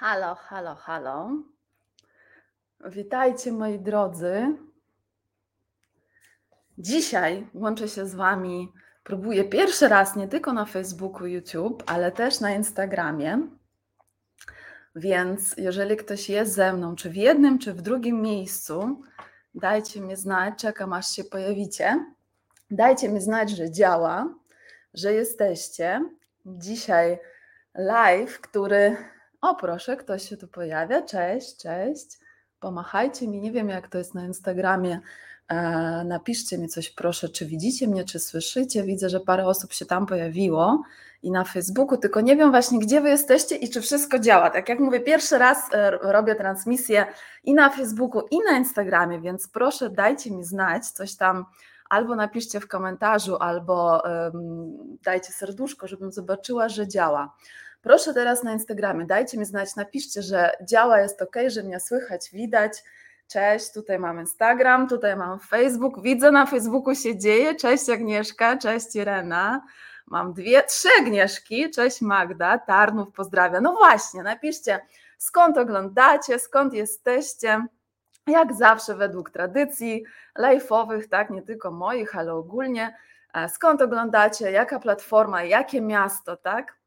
Halo, halo, halo. Witajcie moi drodzy. Dzisiaj łączę się z Wami. Próbuję pierwszy raz nie tylko na Facebooku, YouTube, ale też na Instagramie. Więc jeżeli ktoś jest ze mną, czy w jednym, czy w drugim miejscu, dajcie mi znać, czekam aż się pojawicie. Dajcie mi znać, że działa, że jesteście. Dzisiaj live, który. O, proszę, ktoś się tu pojawia. Cześć, cześć. Pomachajcie mi. Nie wiem, jak to jest na Instagramie. E, napiszcie mi coś, proszę, czy widzicie mnie, czy słyszycie. Widzę, że parę osób się tam pojawiło i na Facebooku, tylko nie wiem właśnie, gdzie wy jesteście i czy wszystko działa. Tak jak mówię, pierwszy raz e, robię transmisję i na Facebooku, i na Instagramie, więc proszę dajcie mi znać, coś tam albo napiszcie w komentarzu, albo um, dajcie serduszko, żebym zobaczyła, że działa. Proszę teraz na Instagramie, dajcie mi znać, napiszcie, że działa, jest ok, że mnie słychać, widać. Cześć, tutaj mam Instagram, tutaj mam Facebook. Widzę na Facebooku się dzieje. Cześć Agnieszka, cześć Irena. Mam dwie, trzy Agnieszki. Cześć Magda, Tarnów pozdrawia. No właśnie, napiszcie skąd oglądacie, skąd jesteście. Jak zawsze według tradycji live'owych, tak, nie tylko moich, ale ogólnie. E, skąd oglądacie, jaka platforma, jakie miasto, tak?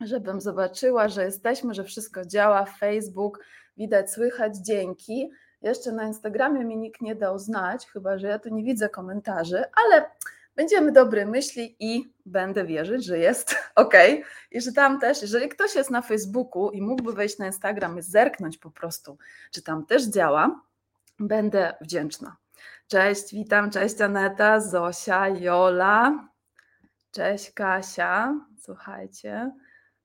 Żebym zobaczyła, że jesteśmy, że wszystko działa, Facebook, widać, słychać, dzięki. Jeszcze na Instagramie mi nikt nie dał znać, chyba że ja tu nie widzę komentarzy, ale będziemy dobrej myśli i będę wierzyć, że jest ok. I że tam też, jeżeli ktoś jest na Facebooku i mógłby wejść na Instagram i zerknąć po prostu, czy tam też działa, będę wdzięczna. Cześć, witam, cześć Aneta, Zosia, Jola, cześć Kasia, słuchajcie.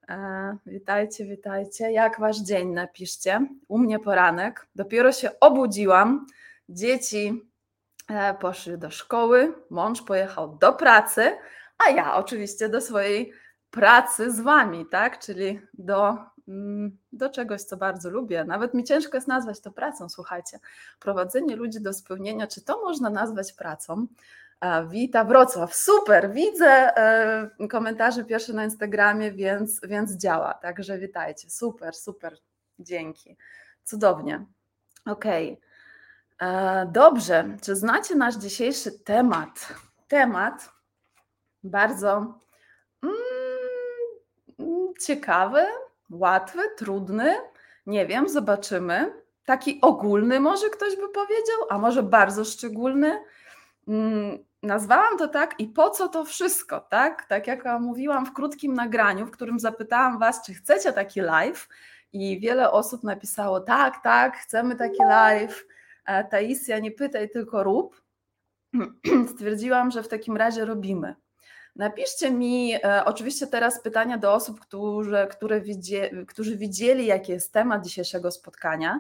E, witajcie, witajcie. Jak wasz dzień napiszcie? U mnie poranek. Dopiero się obudziłam. Dzieci e, poszły do szkoły, mąż pojechał do pracy, a ja oczywiście do swojej pracy z wami, tak? Czyli do, mm, do czegoś, co bardzo lubię. Nawet mi ciężko jest nazwać to pracą, słuchajcie. Prowadzenie ludzi do spełnienia, czy to można nazwać pracą? Wita Wrocław, super, widzę e, komentarze pierwsze na Instagramie, więc, więc działa, także witajcie, super, super, dzięki, cudownie. Okej, okay. dobrze, czy znacie nasz dzisiejszy temat? Temat bardzo mm, ciekawy, łatwy, trudny, nie wiem, zobaczymy. Taki ogólny może ktoś by powiedział, a może bardzo szczególny. Mm, nazwałam to tak i po co to wszystko, tak? Tak jak mówiłam w krótkim nagraniu, w którym zapytałam Was, czy chcecie taki live i wiele osób napisało tak, tak, chcemy taki live. E, Taisia, nie pytaj, tylko rób. Stwierdziłam, że w takim razie robimy. Napiszcie mi e, oczywiście teraz pytania do osób, którzy, które widzie, którzy widzieli, jaki jest temat dzisiejszego spotkania.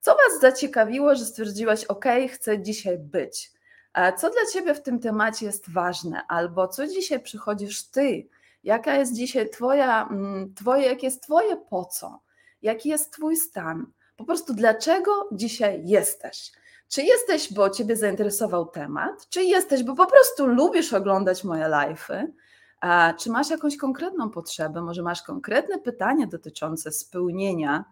Co Was zaciekawiło, że stwierdziłaś, OK, chcę dzisiaj być? Co dla Ciebie w tym temacie jest ważne, albo co dzisiaj przychodzisz Ty? Jaka jest dzisiaj Twoja, mm, twoje, jakie jest Twoje po co? Jaki jest Twój stan? Po prostu dlaczego dzisiaj jesteś? Czy jesteś, bo Ciebie zainteresował temat? Czy jesteś, bo po prostu lubisz oglądać moje live'y? Czy masz jakąś konkretną potrzebę? Może masz konkretne pytanie dotyczące spełnienia?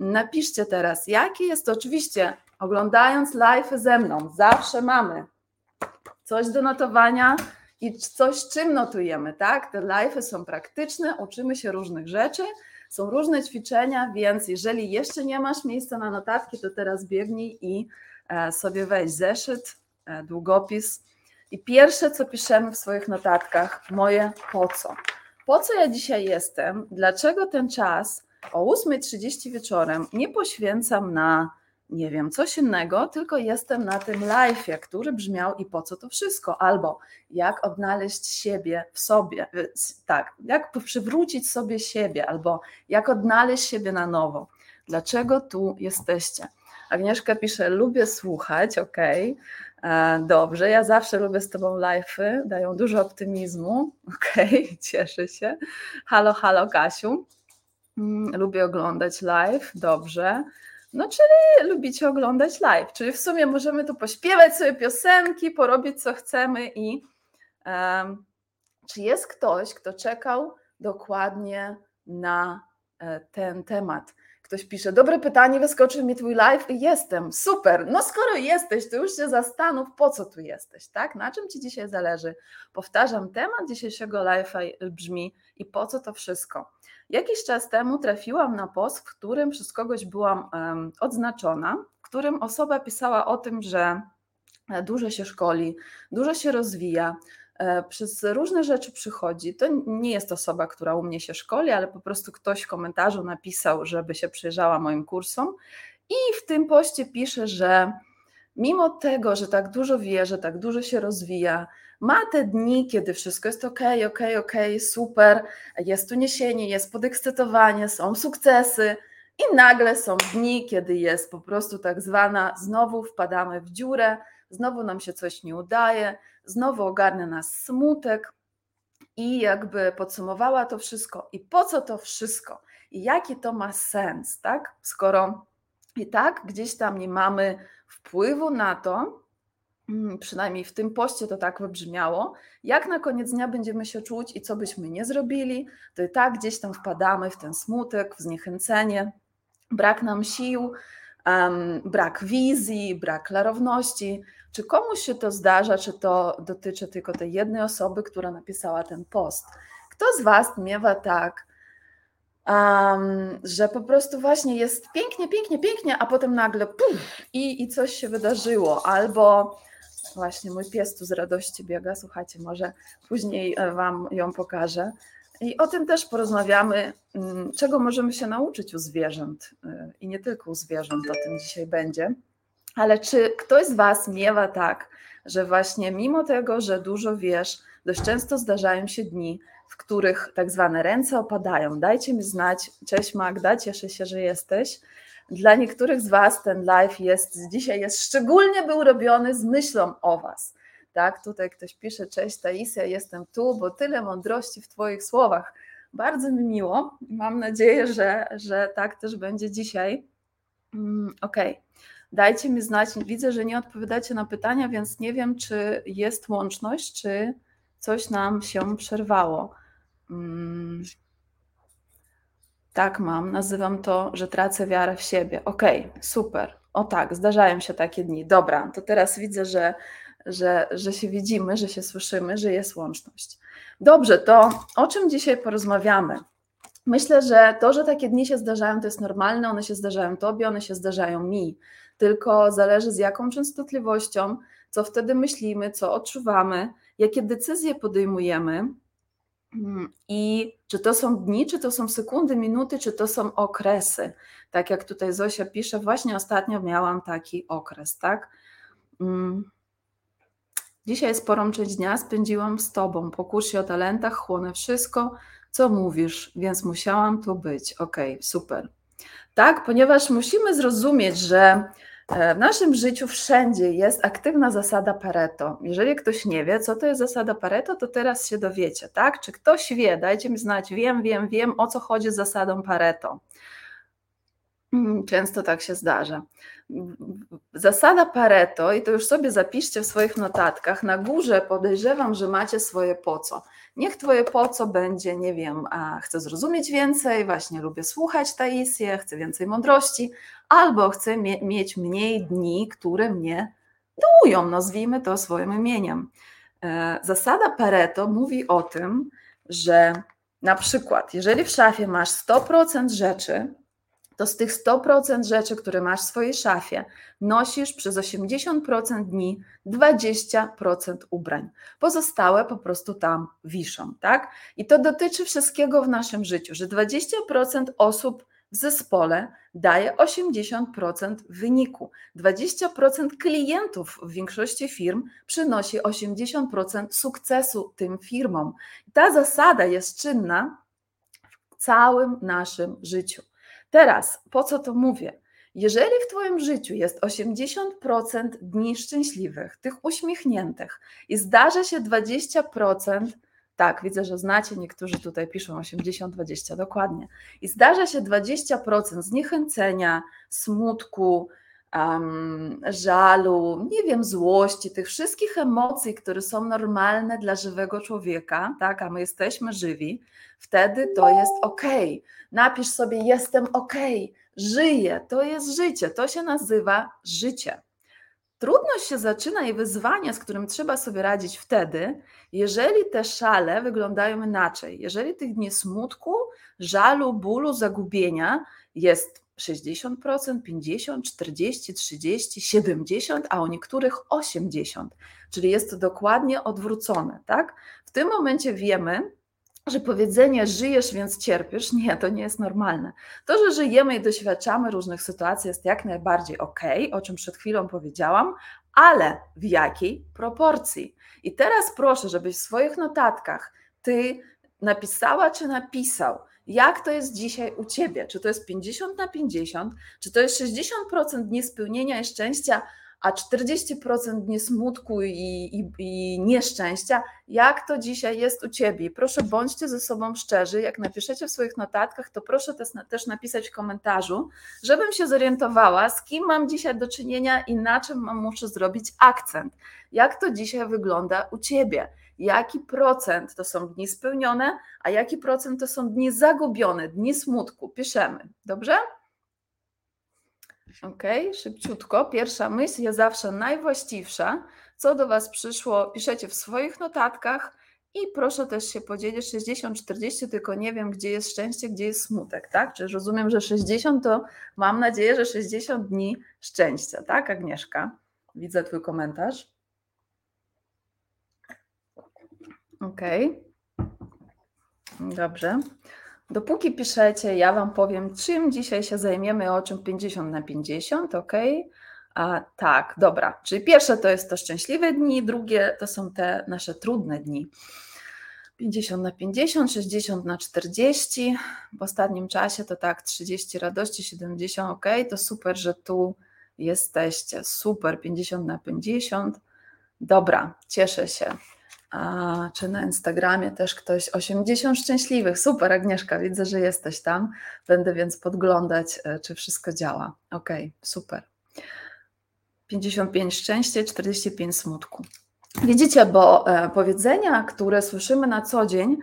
Napiszcie teraz, jakie jest to. Oczywiście, oglądając live ze mną, zawsze mamy coś do notowania i coś, czym notujemy, tak? Te live'y są praktyczne, uczymy się różnych rzeczy, są różne ćwiczenia, więc jeżeli jeszcze nie masz miejsca na notatki, to teraz biegnij i e, sobie weź zeszyt, e, długopis i pierwsze, co piszemy w swoich notatkach, moje po co. Po co ja dzisiaj jestem? Dlaczego ten czas o 8.30 wieczorem nie poświęcam na nie wiem, coś innego, tylko jestem na tym live, który brzmiał i po co to wszystko, albo jak odnaleźć siebie w sobie, tak, jak przywrócić sobie siebie, albo jak odnaleźć siebie na nowo. Dlaczego tu jesteście? Agnieszka pisze, lubię słuchać, okej, okay. dobrze, ja zawsze lubię z Tobą live'y, dają dużo optymizmu, okej, cieszę się. Halo, halo Kasiu, mm, lubię oglądać live, dobrze. No, czyli lubicie oglądać live, czyli w sumie możemy tu pośpiewać sobie piosenki, porobić co chcemy i um, czy jest ktoś, kto czekał dokładnie na e, ten temat? Ktoś pisze, dobre pytanie, wyskoczył mi twój live i jestem, super. No skoro jesteś, to już się zastanów, po co tu jesteś, tak? Na czym ci dzisiaj zależy? Powtarzam, temat dzisiejszego live'a brzmi i po co to wszystko? Jakiś czas temu trafiłam na post, w którym przez kogoś byłam um, odznaczona, w którym osoba pisała o tym, że e, dużo się szkoli, dużo się rozwija, przez różne rzeczy przychodzi. To nie jest osoba, która u mnie się szkoli, ale po prostu ktoś w komentarzu napisał, żeby się przyjrzała moim kursom. I w tym poście pisze, że mimo tego, że tak dużo wie, że tak dużo się rozwija, ma te dni, kiedy wszystko jest ok, ok, ok, super, jest uniesienie, jest podekscytowanie, są sukcesy. I nagle są dni, kiedy jest po prostu tak zwana, znowu wpadamy w dziurę, znowu nam się coś nie udaje, znowu ogarnia nas smutek i jakby podsumowała to wszystko. I po co to wszystko? I jaki to ma sens, tak? Skoro i tak gdzieś tam nie mamy wpływu na to, mm, przynajmniej w tym poście to tak wybrzmiało, jak na koniec dnia będziemy się czuć i co byśmy nie zrobili, to i tak gdzieś tam wpadamy w ten smutek, w zniechęcenie, brak nam sił, um, brak wizji, brak klarowności. Czy komuś się to zdarza, czy to dotyczy tylko tej jednej osoby, która napisała ten post? Kto z Was miewa tak, um, że po prostu właśnie jest pięknie, pięknie, pięknie, a potem nagle puf, i, i coś się wydarzyło, albo właśnie mój pies tu z radości biega, słuchajcie, może później e, Wam ją pokażę. I o tym też porozmawiamy, mm, czego możemy się nauczyć u zwierząt y, i nie tylko u zwierząt, o tym dzisiaj będzie. Ale czy ktoś z Was miewa tak, że właśnie mimo tego, że dużo wiesz, dość często zdarzają się dni, w których tak zwane ręce opadają. Dajcie mi znać. Cześć Magda, cieszę się, że jesteś. Dla niektórych z Was ten live jest dzisiaj jest szczególnie był robiony z myślą o Was. Tak, tutaj ktoś pisze, cześć Taisia, jestem tu, bo tyle mądrości w Twoich słowach. Bardzo mi miło. Mam nadzieję, że, że tak też będzie dzisiaj. Mm, Okej. Okay. Dajcie mi znać. Widzę, że nie odpowiadacie na pytania, więc nie wiem, czy jest łączność, czy coś nam się przerwało. Hmm. Tak mam, nazywam to, że tracę wiarę w siebie. Okej, okay, super. O tak, zdarzają się takie dni. Dobra, to teraz widzę, że, że, że się widzimy, że się słyszymy, że jest łączność. Dobrze, to o czym dzisiaj porozmawiamy? Myślę, że to, że takie dni się zdarzają, to jest normalne, one się zdarzają tobie, one się zdarzają mi tylko zależy z jaką częstotliwością, co wtedy myślimy, co odczuwamy, jakie decyzje podejmujemy. Mm, I czy to są dni, czy to są sekundy, minuty, czy to są okresy. Tak jak tutaj Zosia pisze, właśnie ostatnio miałam taki okres, tak? Mm. Dzisiaj sporą część dnia spędziłam z Tobą. Po kursie o talentach chłonę wszystko, co mówisz, więc musiałam tu być. Okej, okay, super. Tak, ponieważ musimy zrozumieć, że w naszym życiu wszędzie jest aktywna zasada Pareto. Jeżeli ktoś nie wie, co to jest zasada Pareto, to teraz się dowiecie, tak? Czy ktoś wie? Dajcie mi znać. Wiem, wiem, wiem, o co chodzi z zasadą Pareto. Mm, często tak się zdarza. Zasada Pareto, i to już sobie zapiszcie w swoich notatkach, na górze podejrzewam, że macie swoje po co. Niech twoje po co będzie, nie wiem, a chcę zrozumieć więcej, właśnie lubię słuchać Taisję, chcę więcej mądrości, albo chcę mie mieć mniej dni, które mnie dołują, nazwijmy to swoim imieniem. E, zasada Pareto mówi o tym, że na przykład, jeżeli w szafie masz 100% rzeczy, to z tych 100% rzeczy, które masz w swojej szafie, nosisz przez 80% dni 20% ubrań. Pozostałe po prostu tam wiszą, tak? I to dotyczy wszystkiego w naszym życiu, że 20% osób w zespole daje 80% wyniku. 20% klientów w większości firm przynosi 80% sukcesu tym firmom. Ta zasada jest czynna w całym naszym życiu. Teraz, po co to mówię? Jeżeli w Twoim życiu jest 80% dni szczęśliwych, tych uśmiechniętych i zdarza się 20%, tak, widzę, że znacie, niektórzy tutaj piszą 80-20, dokładnie, i zdarza się 20% zniechęcenia, smutku, um, żalu, nie wiem, złości, tych wszystkich emocji, które są normalne dla żywego człowieka, tak, a my jesteśmy żywi, wtedy to jest ok. Napisz sobie: Jestem ok, żyję, to jest życie, to się nazywa życie. Trudność się zaczyna i wyzwanie, z którym trzeba sobie radzić wtedy, jeżeli te szale wyglądają inaczej. Jeżeli tych dni smutku, żalu, bólu, zagubienia jest 60%, 50, 40, 30, 70, a u niektórych 80, czyli jest to dokładnie odwrócone, tak? W tym momencie wiemy, że powiedzenie żyjesz, więc cierpisz, nie, to nie jest normalne. To, że żyjemy i doświadczamy różnych sytuacji jest jak najbardziej ok, o czym przed chwilą powiedziałam, ale w jakiej proporcji? I teraz proszę, żebyś w swoich notatkach ty napisała czy napisał, jak to jest dzisiaj u ciebie? Czy to jest 50 na 50, czy to jest 60% dni spełnienia i szczęścia, a 40% dni smutku i, i, i, nieszczęścia. Jak to dzisiaj jest u Ciebie? Proszę bądźcie ze sobą szczerzy. Jak napiszecie w swoich notatkach, to proszę też, napisać w komentarzu, żebym się zorientowała, z kim mam dzisiaj do czynienia i na czym mam, muszę zrobić akcent. Jak to dzisiaj wygląda u Ciebie? Jaki procent to są dni spełnione, a jaki procent to są dni zagubione, dni smutku? Piszemy, dobrze? Ok, szybciutko. Pierwsza myśl jest zawsze najwłaściwsza. Co do Was przyszło, piszecie w swoich notatkach i proszę też się podzielić 60-40, tylko nie wiem, gdzie jest szczęście, gdzie jest smutek, tak? Czy rozumiem, że 60 to mam nadzieję, że 60 dni szczęścia, tak, Agnieszka? Widzę Twój komentarz. Ok. Dobrze. Dopóki piszecie, ja Wam powiem, czym dzisiaj się zajmiemy, o czym 50 na 50, ok? A, tak, dobra. Czyli pierwsze to jest to szczęśliwe dni, drugie to są te nasze trudne dni. 50 na 50, 60 na 40. W ostatnim czasie to tak 30 radości, 70 ok. To super, że tu jesteście. Super, 50 na 50. Dobra, cieszę się. A, czy na Instagramie też ktoś 80 szczęśliwych. Super, Agnieszka, widzę, że jesteś tam. Będę więc podglądać, e, czy wszystko działa. Ok, super. 55 szczęście, 45 smutku. Widzicie, bo e, powiedzenia, które słyszymy na co dzień,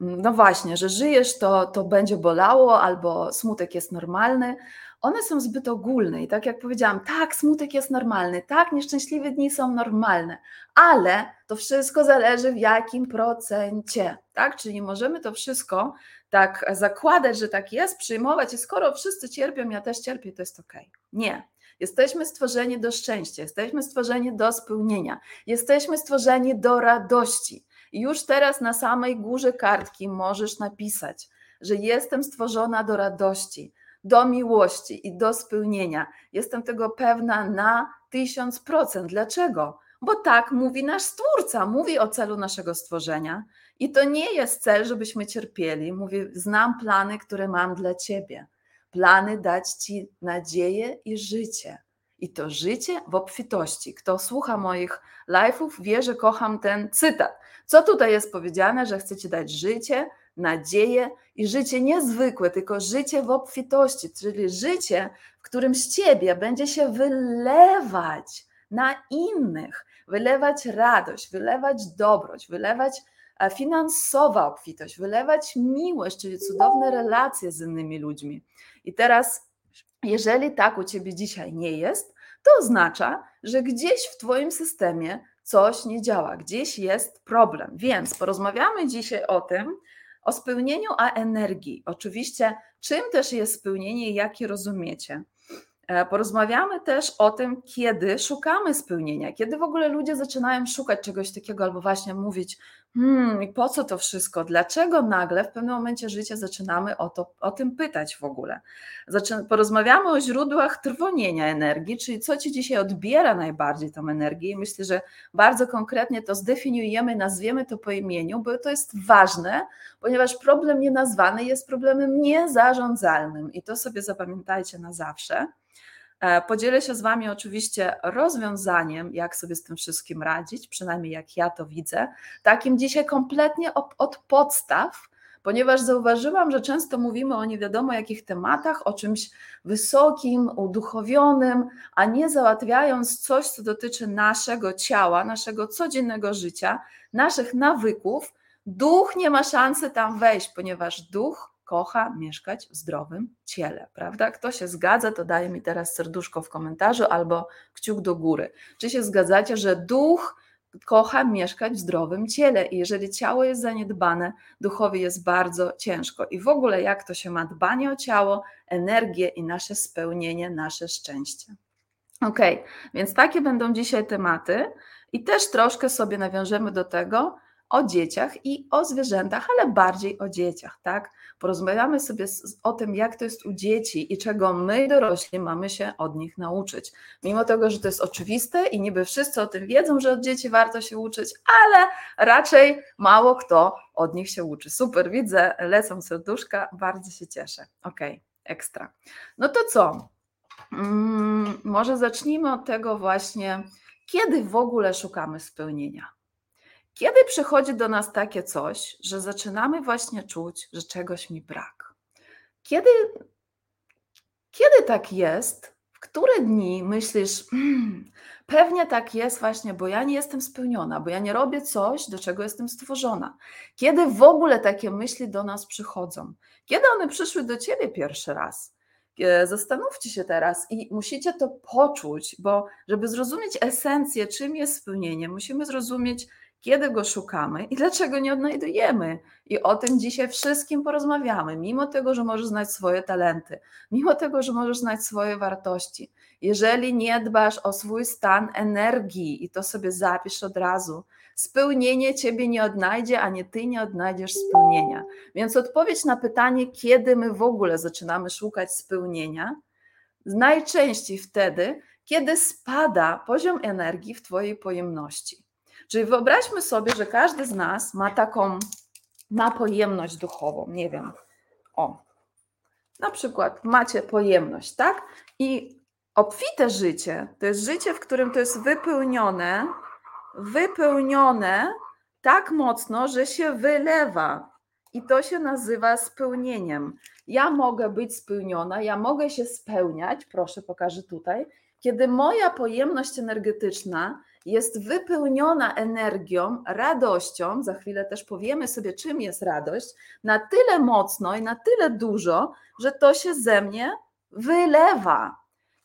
mm, no właśnie, że żyjesz, to, to będzie bolało, albo smutek jest normalny, one są zbyt ogólne i tak jak powiedziałam, tak, smutek jest normalny, tak, nieszczęśliwe dni są normalne, ale to wszystko zależy w jakim procencie, tak? Czyli możemy to wszystko tak zakładać, że tak jest, przyjmować i skoro wszyscy cierpią, ja też cierpię, to jest ok. Nie. Jesteśmy stworzeni do szczęścia, jesteśmy stworzeni do spełnienia, jesteśmy stworzeni do radości. I już teraz na samej górze kartki możesz napisać, że jestem stworzona do radości, do miłości i do spełnienia. Jestem tego pewna na tysiąc procent. Dlaczego? Bo tak mówi nasz Stwórca, mówi o celu naszego stworzenia. I to nie jest cel, żebyśmy cierpieli. Mówi, znam plany, które mam dla Ciebie. Plany dać Ci nadzieję i życie. I to życie w obfitości. Kto słucha moich live'ów, wie, że kocham ten cytat. Co tutaj jest powiedziane, że chcecie dać życie, nadzieję i życie niezwykłe, tylko życie w obfitości, czyli życie, w którym z ciebie będzie się wylewać na innych, wylewać radość, wylewać dobroć, wylewać e, finansowa obfitość, wylewać miłość, czyli cudowne relacje z innymi ludźmi. I teraz, jeżeli tak u ciebie dzisiaj nie jest, to oznacza, że gdzieś w Twoim systemie coś nie działa, gdzieś jest problem. Więc porozmawiamy dzisiaj o tym, o spełnieniu a energii. Oczywiście, czym też jest spełnienie i jakie rozumiecie. E, porozmawiamy też o tym, kiedy szukamy spełnienia, kiedy w ogóle ludzie zaczynają szukać czegoś takiego, albo właśnie mówić: Hmm, po co to wszystko? Dlaczego nagle w pewnym momencie życia zaczynamy o, to, o tym pytać w ogóle? Porozmawiamy o źródłach trwonienia energii, czyli co ci dzisiaj odbiera najbardziej tą energię. I myślę, że bardzo konkretnie to zdefiniujemy, nazwiemy to po imieniu, bo to jest ważne, ponieważ problem nienazwany jest problemem niezarządzalnym. I to sobie zapamiętajcie na zawsze. E, podzielę się z Wami oczywiście rozwiązaniem, jak sobie z tym wszystkim radzić, przynajmniej jak ja to widzę, takim dzisiaj kompletnie od podstaw, ponieważ zauważyłam, że często mówimy o nie wiadomo jakich tematach, o czymś wysokim, uduchowionym, a nie załatwiając coś, co dotyczy naszego ciała, naszego codziennego życia, naszych nawyków, duch nie ma szansy tam wejść, ponieważ duch kocha mieszkać w zdrowym ciele, prawda? Kto się zgadza, to daje mi teraz serduszko w komentarzu albo kciuk do góry. Czy się zgadzacie, że duch kocha mieszkać w zdrowym ciele i jeżeli ciało jest zaniedbane, duchowi jest bardzo ciężko. I w ogóle jak to się ma dbanie o ciało, energię i nasze spełnienie, nasze szczęście. Ok, więc takie będą dzisiaj tematy i też troszkę sobie nawiążemy do tego, o dzieciach i o zwierzętach, ale bardziej o dzieciach, tak? Porozmawiamy sobie o tym, jak to jest u dzieci i czego my, dorośli, mamy się od nich nauczyć. Mimo tego, że to jest oczywiste i niby wszyscy o tym wiedzą, że od dzieci warto się uczyć, ale raczej mało kto od nich się uczy. Super, widzę, lecą serduszka, bardzo się cieszę. Ok, ekstra. No to co? Hmm, może zacznijmy od tego właśnie, kiedy w ogóle szukamy spełnienia. Kiedy przychodzi do nas takie coś, że zaczynamy właśnie czuć, że czegoś mi brak? Kiedy, kiedy tak jest? W które dni myślisz, hmm, pewnie tak jest właśnie, bo ja nie jestem spełniona, bo ja nie robię coś, do czego jestem stworzona? Kiedy w ogóle takie myśli do nas przychodzą? Kiedy one przyszły do ciebie pierwszy raz? Zastanówcie się teraz i musicie to poczuć, bo żeby zrozumieć esencję, czym jest spełnienie, musimy zrozumieć, kiedy go szukamy i dlaczego nie odnajdujemy. I o tym dzisiaj wszystkim porozmawiamy, mimo tego, że możesz znać swoje talenty, mimo tego, że możesz znać swoje wartości. Jeżeli nie dbasz o swój stan energii, i to sobie zapisz od razu, spełnienie ciebie nie odnajdzie, a nie ty nie odnajdziesz spełnienia. Więc odpowiedź na pytanie, kiedy my w ogóle zaczynamy szukać spełnienia, najczęściej wtedy, kiedy spada poziom energii w twojej pojemności. Czyli wyobraźmy sobie, że każdy z nas ma taką, ma pojemność duchową, nie wiem, o, na przykład macie pojemność, tak? I obfite życie to jest życie, w którym to jest wypełnione, wypełnione tak mocno, że się wylewa. I to się nazywa spełnieniem. Ja mogę być spełniona, ja mogę się spełniać, proszę pokażę tutaj, kiedy moja pojemność energetyczna jest wypełniona energią, radością, za chwilę też powiemy sobie, czym jest radość, na tyle mocno i na tyle dużo, że to się ze mnie wylewa.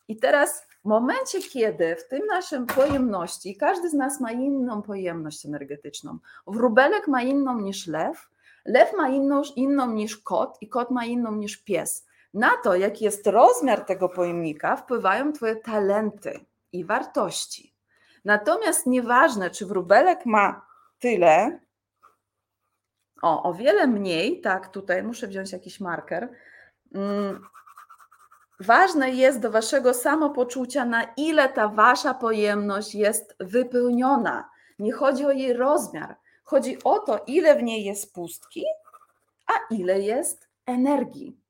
I teraz w momencie, kiedy w tym naszym pojemności, każdy z nas ma inną pojemność energetyczną, wróbelek ma inną niż lew, lew ma inną, inną niż kot i kot ma inną niż pies. Na to, jaki jest rozmiar tego pojemnika, wpływają Twoje talenty i wartości. Natomiast nieważne, czy wróbelek ma tyle, o, o wiele mniej, tak, tutaj muszę wziąć jakiś marker. Mm, ważne jest do waszego samopoczucia, na ile ta wasza pojemność jest wypełniona. Nie chodzi o jej rozmiar, chodzi o to, ile w niej jest pustki, a ile jest energii.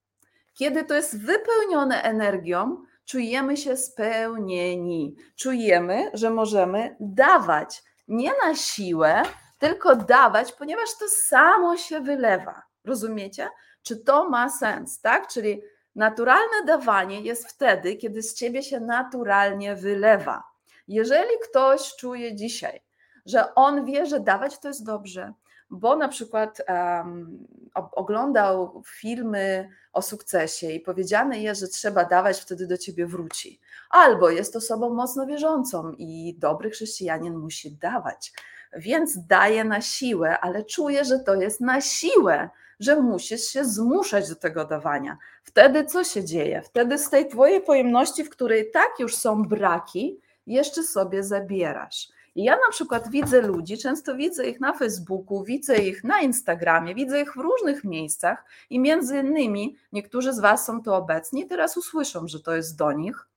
Kiedy to jest wypełnione energią, czujemy się spełnieni. Czujemy, że możemy dawać nie na siłę, tylko dawać, ponieważ to samo się wylewa. Rozumiecie? Czy to ma sens, tak? Czyli naturalne dawanie jest wtedy, kiedy z ciebie się naturalnie wylewa. Jeżeli ktoś czuje dzisiaj, że on wie, że dawać to jest dobrze, bo na przykład um, oglądał filmy o sukcesie i powiedziane jest, że trzeba dawać, wtedy do ciebie wróci. Albo jest osobą mocno wierzącą i dobry chrześcijanin musi dawać, więc daje na siłę, ale czuje, że to jest na siłę, że musisz się zmuszać do tego dawania. Wtedy co się dzieje? Wtedy z tej twojej pojemności, w której tak już są braki, jeszcze sobie zabierasz. I ja na przykład widzę ludzi, często widzę ich na Facebooku, widzę ich na Instagramie, widzę ich w różnych miejscach i między innymi niektórzy z Was są tu obecni teraz usłyszą, że to jest do nich.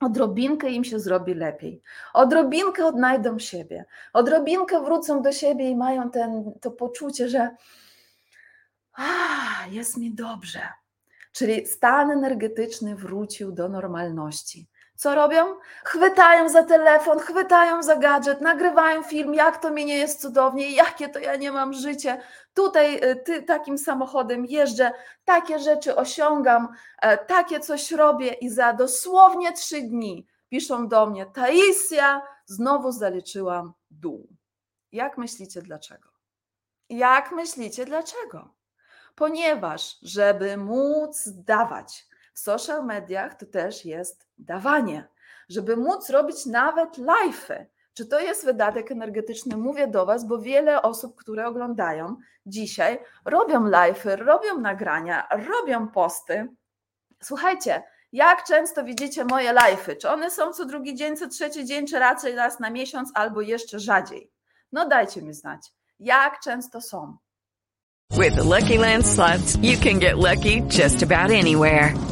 Odrobinkę im się zrobi lepiej, odrobinkę odnajdą siebie, odrobinkę wrócą do siebie i mają ten, to poczucie, że a, jest mi dobrze. Czyli stan energetyczny wrócił do normalności. Co robią? Chwytają za telefon, chwytają za gadżet, nagrywają film, jak to mi nie jest cudownie, jakie to ja nie mam życie. Tutaj y, ty, takim samochodem jeżdżę, takie rzeczy osiągam, e, takie coś robię i za dosłownie trzy dni piszą do mnie, Taisia, znowu zaliczyłam dół. Jak myślicie dlaczego? Jak myślicie dlaczego? Ponieważ, żeby móc dawać, w social mediach to też jest dawanie, żeby móc robić nawet live'y. Czy to jest wydatek energetyczny? Mówię do Was, bo wiele osób, które oglądają dzisiaj, robią live'y, robią nagrania, robią posty. Słuchajcie, jak często widzicie moje live'y? Czy one są co drugi dzień, co trzeci dzień, czy raczej raz na miesiąc, albo jeszcze rzadziej? No dajcie mi znać, jak często są. With the Lucky Land you can get lucky just about anywhere.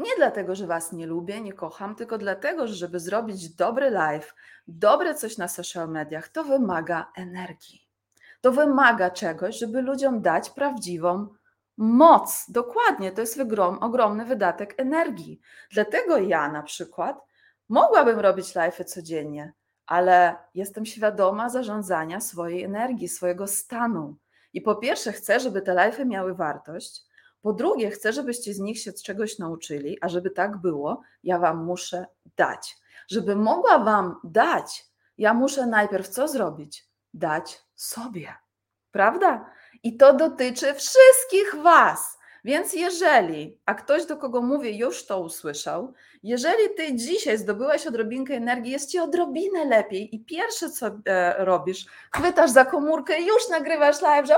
Nie dlatego, że Was nie lubię, nie kocham, tylko dlatego, że żeby zrobić dobry live, dobre coś na social mediach, to wymaga energii. To wymaga czegoś, żeby ludziom dać prawdziwą moc. Dokładnie, to jest ogromny wydatek energii. Dlatego ja na przykład mogłabym robić live'y codziennie, ale jestem świadoma zarządzania swojej energii, swojego stanu. I po pierwsze, chcę, żeby te live'y miały wartość. Po drugie, chcę, żebyście z nich się czegoś nauczyli, a żeby tak było, ja Wam muszę dać. Żeby mogła Wam dać, ja muszę najpierw co zrobić? Dać sobie. Prawda? I to dotyczy wszystkich Was. Więc jeżeli, a ktoś do kogo mówię już to usłyszał, jeżeli ty dzisiaj zdobyłeś odrobinkę energii, jest ci odrobinę lepiej i pierwsze co e, robisz, chwytasz za komórkę i już nagrywasz live, że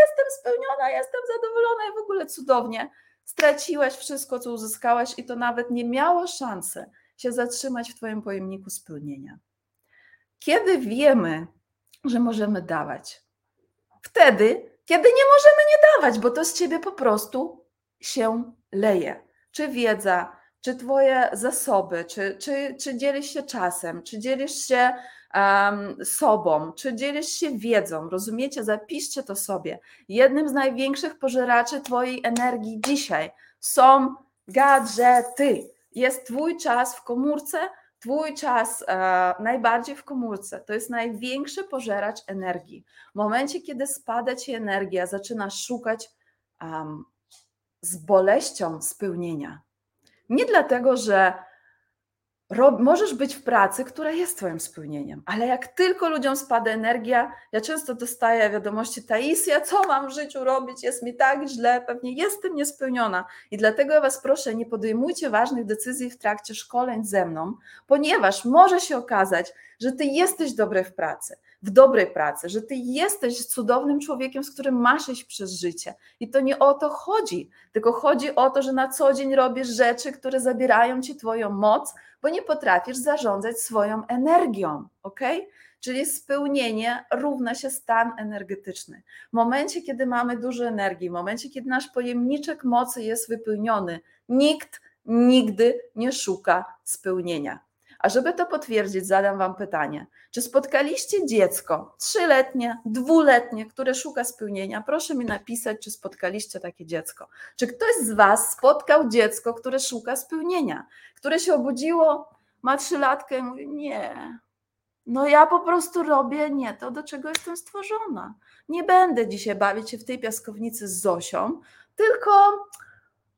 jestem spełniona, jestem zadowolona i w ogóle cudownie. Straciłeś wszystko, co uzyskałeś i to nawet nie miało szansy się zatrzymać w twoim pojemniku spełnienia. Kiedy wiemy, że możemy dawać? Wtedy, kiedy nie możemy nie dawać, bo to z ciebie po prostu się leje. Czy wiedza, czy twoje zasoby, czy, czy, czy dzielisz się czasem, czy dzielisz się um, sobą, czy dzielisz się wiedzą. Rozumiecie? Zapiszcie to sobie. Jednym z największych pożeraczy twojej energii dzisiaj są gadżety. Jest twój czas w komórce, Twój czas e, najbardziej w komórce to jest największy pożeracz energii. W momencie, kiedy spada ci energia, zaczynasz szukać um, z boleścią spełnienia. Nie dlatego, że możesz być w pracy, która jest Twoim spełnieniem, ale jak tylko ludziom spada energia, ja często dostaję wiadomości, Taisia, co mam w życiu robić, jest mi tak źle, pewnie jestem niespełniona. I dlatego ja Was proszę, nie podejmujcie ważnych decyzji w trakcie szkoleń ze mną, ponieważ może się okazać, że Ty jesteś dobry w pracy, w dobrej pracy, że Ty jesteś cudownym człowiekiem, z którym masz iść przez życie i to nie o to chodzi, tylko chodzi o to, że na co dzień robisz rzeczy, które zabierają Ci Twoją moc, bo nie potrafisz zarządzać swoją energią, ok? Czyli spełnienie równa się stan energetyczny. W momencie, kiedy mamy dużo energii, w momencie, kiedy nasz pojemniczek mocy jest wypełniony, nikt nigdy nie szuka spełnienia. A żeby to potwierdzić, zadam Wam pytanie: czy spotkaliście dziecko trzyletnie, dwuletnie, które szuka spełnienia? Proszę mi napisać, czy spotkaliście takie dziecko. Czy ktoś z Was spotkał dziecko, które szuka spełnienia, które się obudziło, ma trzylatkę i mówi: Nie, no ja po prostu robię nie to, do czego jestem stworzona. Nie będę dzisiaj bawić się w tej piaskownicy z Zosią, tylko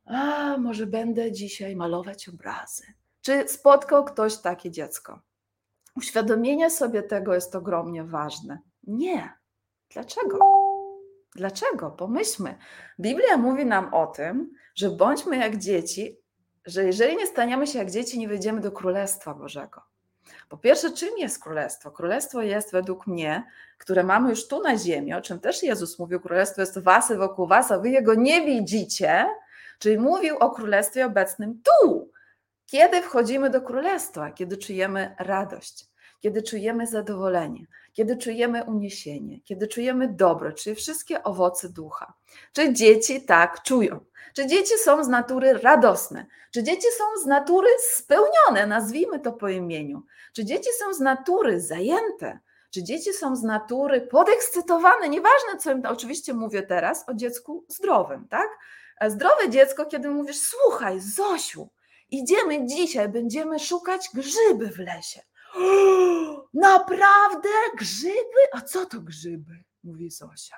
a, może będę dzisiaj malować obrazy. Czy spotkał ktoś takie dziecko? Uświadomienie sobie tego jest ogromnie ważne. Nie. Dlaczego? Dlaczego? Pomyślmy. Biblia mówi nam o tym, że bądźmy jak dzieci, że jeżeli nie staniemy się jak dzieci, nie wejdziemy do Królestwa Bożego. Po pierwsze, czym jest królestwo? Królestwo jest według mnie, które mamy już tu na ziemi, o czym też Jezus mówił, królestwo jest was i wokół was, a wy jego nie widzicie, czyli mówił o królestwie obecnym tu. Kiedy wchodzimy do królestwa? Kiedy czujemy radość, kiedy czujemy zadowolenie, kiedy czujemy uniesienie, kiedy czujemy dobro, czyli wszystkie owoce ducha. Czy dzieci tak czują? Czy dzieci są z natury radosne? Czy dzieci są z natury spełnione, nazwijmy to po imieniu? Czy dzieci są z natury zajęte? Czy dzieci są z natury podekscytowane? Nieważne, co im oczywiście mówię teraz o dziecku zdrowym, tak? Zdrowe dziecko, kiedy mówisz, słuchaj, Zosiu, idziemy dzisiaj, będziemy szukać grzyby w lesie. Naprawdę? Grzyby? A co to grzyby? Mówi Zosia.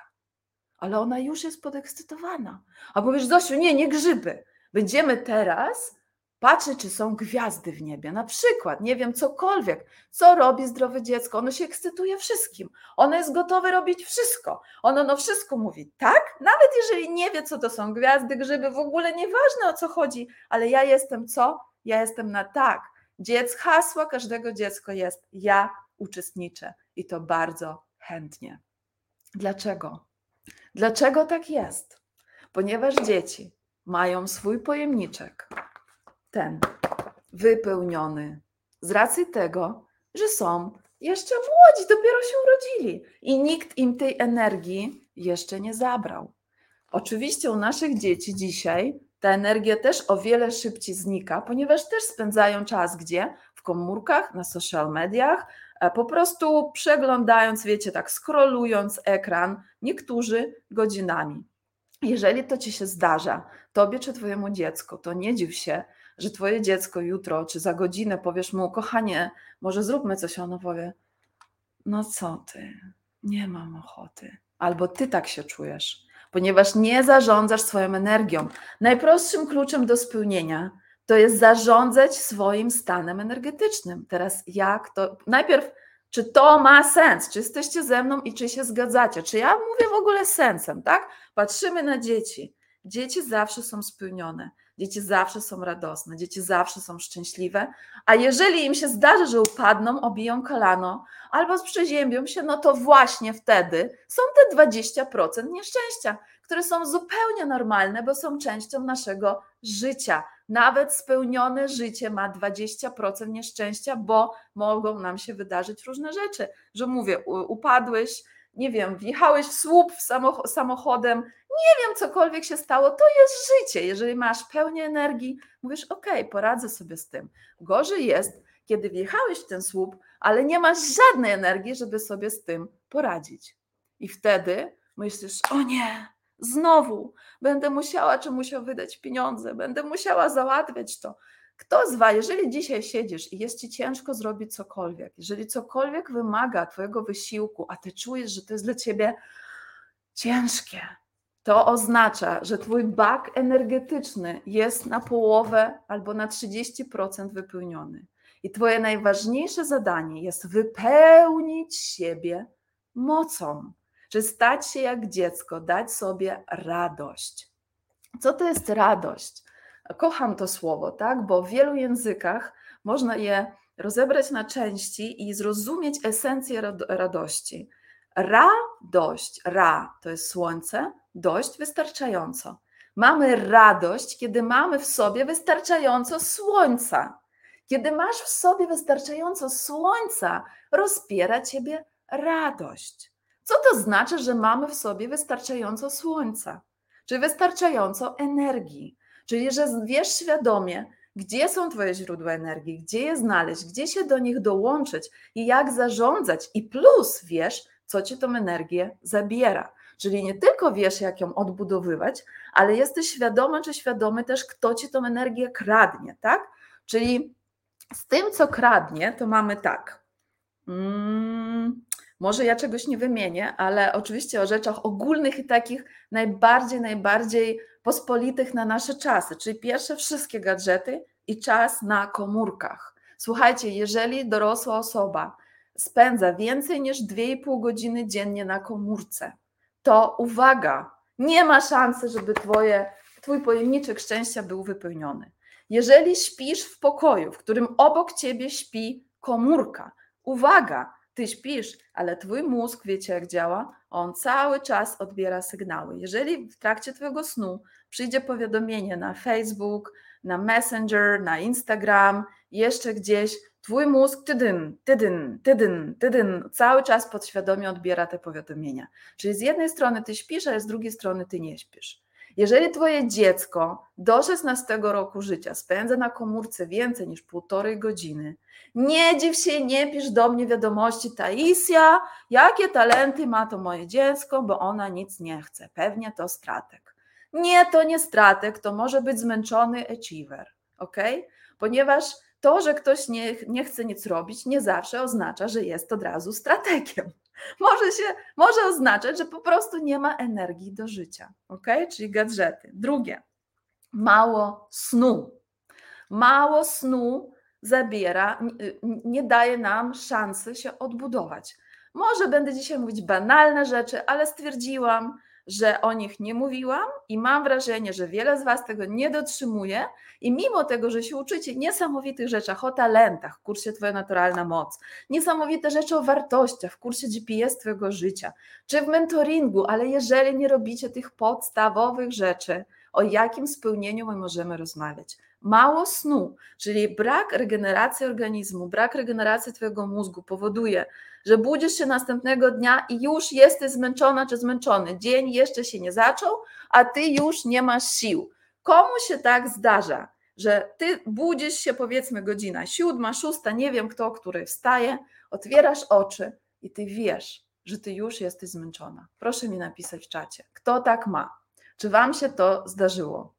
Ale ona już jest podekscytowana. A powiesz, Zosiu, nie, nie grzyby. Będziemy teraz patrzeć, czy są gwiazdy w niebie. Na przykład, nie wiem, cokolwiek. Co robi zdrowe dziecko? Ono się ekscytuje wszystkim. Ono jest gotowe robić wszystko. Ono no wszystko mówi tak, nawet jeżeli nie wie, co to są gwiazdy, grzyby, w ogóle nieważne o co chodzi, ale ja jestem co? Ja jestem na tak Dziec, hasło każdego dziecka jest ja uczestniczę i to bardzo chętnie. Dlaczego? Dlaczego tak jest? Ponieważ dzieci mają swój pojemniczek, ten wypełniony, z racji tego, że są jeszcze młodzi, dopiero się urodzili i nikt im tej energii jeszcze nie zabrał. Oczywiście u naszych dzieci dzisiaj ta energia też o wiele szybciej znika, ponieważ też spędzają czas gdzie? W komórkach, na social mediach, e, po prostu przeglądając, wiecie, tak scrollując ekran, niektórzy godzinami. Jeżeli to ci się zdarza, tobie czy twojemu dziecku, to nie dziw się, że twoje dziecko jutro czy za godzinę powiesz mu, kochanie, może zróbmy coś, a ono powie, no co ty, nie mam ochoty. Albo ty tak się czujesz ponieważ nie zarządzasz swoją energią. Najprostszym kluczem do spełnienia to jest zarządzać swoim stanem energetycznym. Teraz jak to? Najpierw, czy to ma sens? Czy jesteście ze mną i czy się zgadzacie? Czy ja mówię w ogóle sensem, tak? Patrzymy na dzieci. Dzieci zawsze są spełnione. Dzieci zawsze są radosne, dzieci zawsze są szczęśliwe, a jeżeli im się zdarzy, że upadną, obiją kolano albo przeziębią się, no to właśnie wtedy są te 20% nieszczęścia, które są zupełnie normalne, bo są częścią naszego życia. Nawet spełnione życie ma 20% nieszczęścia, bo mogą nam się wydarzyć różne rzeczy, że mówię, upadłeś, nie wiem, wjechałeś w słup samochodem, nie wiem, cokolwiek się stało, to jest życie. Jeżeli masz pełnię energii, mówisz, ok, poradzę sobie z tym. Gorzej jest, kiedy wjechałeś w ten słup, ale nie masz żadnej energii, żeby sobie z tym poradzić. I wtedy myślisz, o nie, znowu będę musiała czy musiał wydać pieniądze, będę musiała załatwiać to. Kto z Was, jeżeli dzisiaj siedzisz i jest Ci ciężko zrobić cokolwiek, jeżeli cokolwiek wymaga Twojego wysiłku, a Ty czujesz, że to jest dla Ciebie ciężkie, to oznacza, że Twój bak energetyczny jest na połowę albo na 30% wypełniony. I Twoje najważniejsze zadanie jest wypełnić siebie mocą, czy stać się jak dziecko, dać sobie radość. Co to jest radość? Kocham to słowo, tak? Bo w wielu językach można je rozebrać na części i zrozumieć esencję radości. Radość, ra to jest słońce, dość wystarczająco. Mamy radość, kiedy mamy w sobie wystarczająco słońca. Kiedy masz w sobie wystarczająco słońca, rozpiera ciebie radość. Co to znaczy, że mamy w sobie wystarczająco słońca? Czy wystarczająco energii? Czyli, że wiesz świadomie, gdzie są Twoje źródła energii, gdzie je znaleźć, gdzie się do nich dołączyć i jak zarządzać. I plus wiesz, co Ci tą energię zabiera. Czyli nie tylko wiesz, jak ją odbudowywać, ale jesteś świadomy czy świadomy też, kto Ci tą energię kradnie, tak? Czyli z tym, co kradnie, to mamy tak. Hmm, może ja czegoś nie wymienię, ale oczywiście o rzeczach ogólnych i takich najbardziej, najbardziej pospolitych na nasze czasy. Czyli pierwsze wszystkie gadżety i czas na komórkach. Słuchajcie, jeżeli dorosła osoba spędza więcej niż 2,5 godziny dziennie na komórce, to uwaga, nie ma szansy, żeby twoje, twój pojemniczek szczęścia był wypełniony. Jeżeli śpisz w pokoju, w którym obok ciebie śpi komórka, uwaga, ty śpisz, ale twój mózg, wiecie jak działa, on cały czas odbiera sygnały. Jeżeli w trakcie twojego snu przyjdzie powiadomienie na Facebook, na Messenger, na Instagram, jeszcze gdzieś, twój mózg tydyn, tydyn, tydyn, tydyn, cały czas podświadomie odbiera te powiadomienia. Czyli z jednej strony ty śpisz, ale z drugiej strony ty nie śpisz. Jeżeli twoje dziecko do 16 roku życia spędza na komórce więcej niż półtorej godziny, nie dziw się, nie pisz do mnie wiadomości, Taisia, jakie talenty ma to moje dziecko, bo ona nic nie chce. Pewnie to stratek. Nie, to nie stratek, to może być zmęczony achiever, ok? Ponieważ to, że ktoś nie, nie chce nic robić, nie zawsze oznacza, że jest od razu strategiem. Może, się, może oznaczać, że po prostu nie ma energii do życia, ok? Czyli gadżety. Drugie, mało snu. Mało snu zabiera, nie daje nam szansy się odbudować. Może będę dzisiaj mówić banalne rzeczy, ale stwierdziłam, że o nich nie mówiłam i mam wrażenie, że wiele z Was tego nie dotrzymuje i mimo tego, że się uczycie niesamowitych rzeczach o talentach w kursie Twoja naturalna moc, niesamowite rzeczy o wartościach w kursie GPS Twojego życia, czy w mentoringu, ale jeżeli nie robicie tych podstawowych rzeczy, o jakim spełnieniu my możemy rozmawiać? Mało snu, czyli brak regeneracji organizmu, brak regeneracji Twojego mózgu powoduje, że budzisz się następnego dnia i już jesteś zmęczona czy zmęczony. Dzień jeszcze się nie zaczął, a Ty już nie masz sił. Komu się tak zdarza, że Ty budzisz się powiedzmy godzina siódma, szósta, nie wiem kto, który wstaje, otwierasz oczy i Ty wiesz, że Ty już jesteś zmęczona. Proszę mi napisać w czacie, kto tak ma. Czy Wam się to zdarzyło?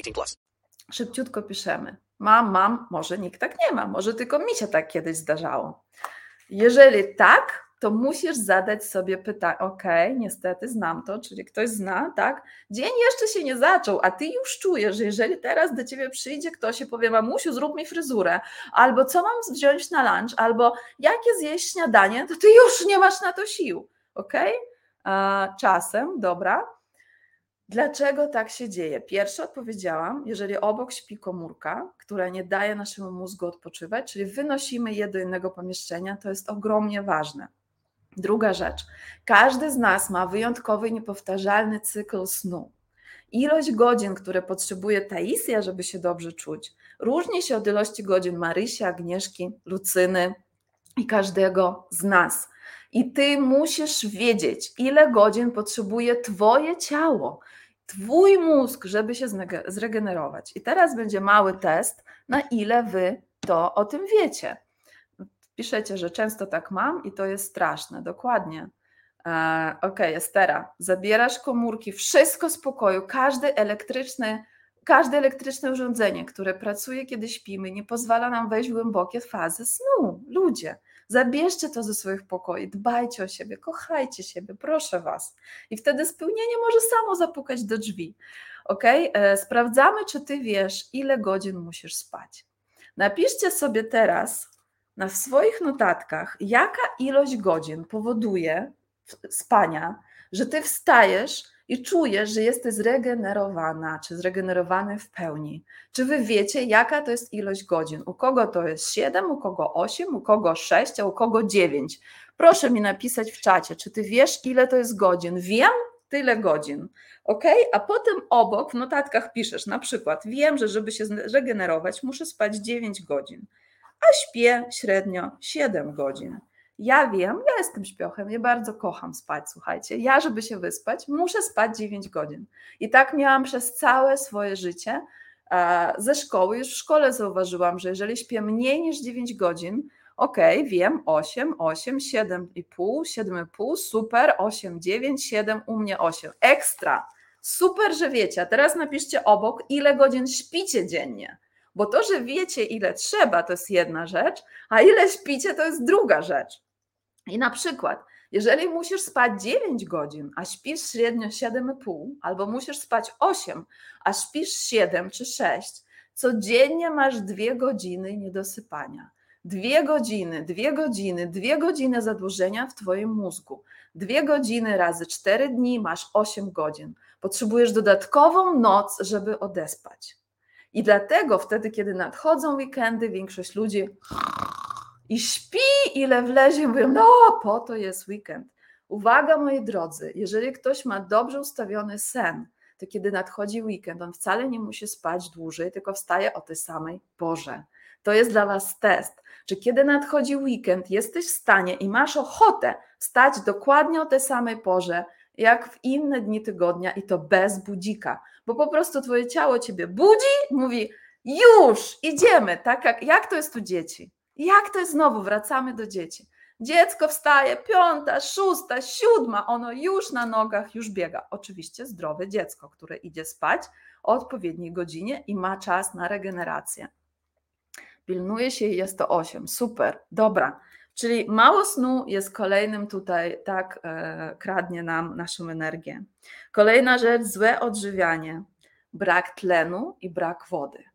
18 plus. Szybciutko piszemy. Mam, mam, może nikt tak nie ma, może tylko mi się tak kiedyś zdarzało. Jeżeli tak, to musisz zadać sobie pytanie, ok, niestety znam to, czyli ktoś zna, tak? Dzień jeszcze się nie zaczął, a ty już czujesz, że jeżeli teraz do ciebie przyjdzie ktoś i powie, mamusiu, zrób mi fryzurę, albo co mam wziąć na lunch, albo jakie zjeść śniadanie, to ty już nie masz na to sił, ok? Czasem, dobra, Dlaczego tak się dzieje? Pierwsze odpowiedziałam, jeżeli obok śpi komórka, która nie daje naszemu mózgu odpoczywać, czyli wynosimy je do innego pomieszczenia, to jest ogromnie ważne. Druga rzecz. Każdy z nas ma wyjątkowy niepowtarzalny cykl snu. Ilość godzin, które potrzebuje Taisia, żeby się dobrze czuć, różni się od ilości godzin Marysi, Agnieszki, Lucyny i każdego z nas. I ty musisz wiedzieć, ile godzin potrzebuje Twoje ciało, Twój mózg, żeby się zregenerować. I teraz będzie mały test, na ile Wy to o tym wiecie piszecie, że często tak mam i to jest straszne, dokładnie. E, ok, Estera, zabierasz komórki, wszystko z pokoju, każdy elektryczny każde elektryczne urządzenie, które pracuje, kiedy śpimy, nie pozwala nam wejść w głębokie fazy snu. Ludzie, zabierzcie to ze swoich pokoi, dbajcie o siebie, kochajcie siebie, proszę Was. I wtedy spełnienie może samo zapukać do drzwi. Ok? E, sprawdzamy, czy Ty wiesz, ile godzin musisz spać. Napiszcie sobie teraz na swoich notatkach, jaka ilość godzin powoduje spania, że Ty wstajesz i czujesz, że jesteś zregenerowana, czy zregenerowany w pełni. Czy wy wiecie, jaka to jest ilość godzin? U kogo to jest 7, u kogo 8, u kogo 6, a u kogo 9? Proszę mi napisać w czacie, czy ty wiesz, ile to jest godzin? Wiem, tyle godzin. Ok? A potem obok w notatkach piszesz na przykład: Wiem, że żeby się zregenerować, muszę spać 9 godzin, a śpię średnio 7 godzin. Ja wiem, ja jestem śpiochem, ja bardzo kocham spać, słuchajcie. Ja, żeby się wyspać, muszę spać 9 godzin. I tak miałam przez całe swoje życie. Ze szkoły, już w szkole zauważyłam, że jeżeli śpię mniej niż 9 godzin, ok, wiem, 8, 8, 7,5, 7,5, super, 8, 9, 7, u mnie 8. Ekstra. Super, że wiecie. A teraz napiszcie obok, ile godzin śpicie dziennie. Bo to, że wiecie, ile trzeba, to jest jedna rzecz, a ile śpicie, to jest druga rzecz. I na przykład, jeżeli musisz spać 9 godzin, a śpisz średnio 7,5, albo musisz spać 8, a śpisz 7 czy 6, codziennie masz 2 godziny niedosypania. Dwie godziny, dwie godziny, dwie godziny zadłużenia w Twoim mózgu. Dwie godziny razy cztery dni masz 8 godzin. Potrzebujesz dodatkową noc, żeby odespać. I dlatego wtedy, kiedy nadchodzą weekendy, większość ludzi i śpi, ile wlezie, mówią, no po to jest weekend. Uwaga, moi drodzy, jeżeli ktoś ma dobrze ustawiony sen, to kiedy nadchodzi weekend, on wcale nie musi spać dłużej, tylko wstaje o tej samej porze. To jest dla Was test. Czy kiedy nadchodzi weekend, jesteś w stanie i masz ochotę stać dokładnie o tej samej porze, jak w inne dni tygodnia i to bez budzika, bo po prostu Twoje ciało Ciebie budzi, mówi już, idziemy, tak jak, jak to jest u dzieci. Jak to jest znowu? Wracamy do dzieci. Dziecko wstaje, piąta, szósta, siódma, ono już na nogach, już biega. Oczywiście zdrowe dziecko, które idzie spać o odpowiedniej godzinie i ma czas na regenerację. Pilnuje się i jest to 8. Super, dobra. Czyli mało snu jest kolejnym tutaj, tak, e, kradnie nam naszą energię. Kolejna rzecz, złe odżywianie, brak tlenu i brak wody.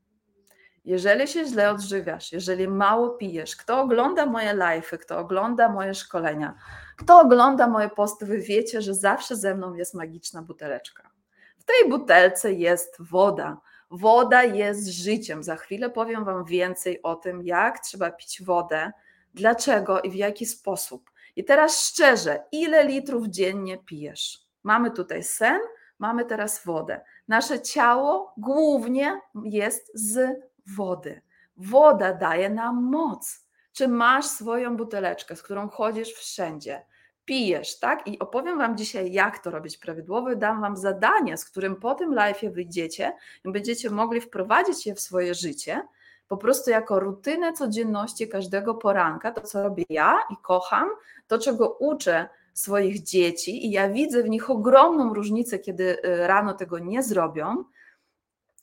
Jeżeli się źle odżywiasz, jeżeli mało pijesz, kto ogląda moje live'y, kto ogląda moje szkolenia, kto ogląda moje posty, wy wiecie, że zawsze ze mną jest magiczna buteleczka. W tej butelce jest woda. Woda jest życiem. Za chwilę powiem Wam więcej o tym, jak trzeba pić wodę, dlaczego i w jaki sposób. I teraz szczerze, ile litrów dziennie pijesz? Mamy tutaj sen, mamy teraz wodę. Nasze ciało głównie jest z wody. Woda daje nam moc. Czy masz swoją buteleczkę, z którą chodzisz wszędzie? Pijesz, tak? I opowiem Wam dzisiaj, jak to robić prawidłowo. Dam Wam zadanie, z którym po tym live wyjdziecie i będziecie mogli wprowadzić je w swoje życie, po prostu jako rutynę codzienności każdego poranka, to co robię ja i kocham, to czego uczę swoich dzieci i ja widzę w nich ogromną różnicę, kiedy y, rano tego nie zrobią,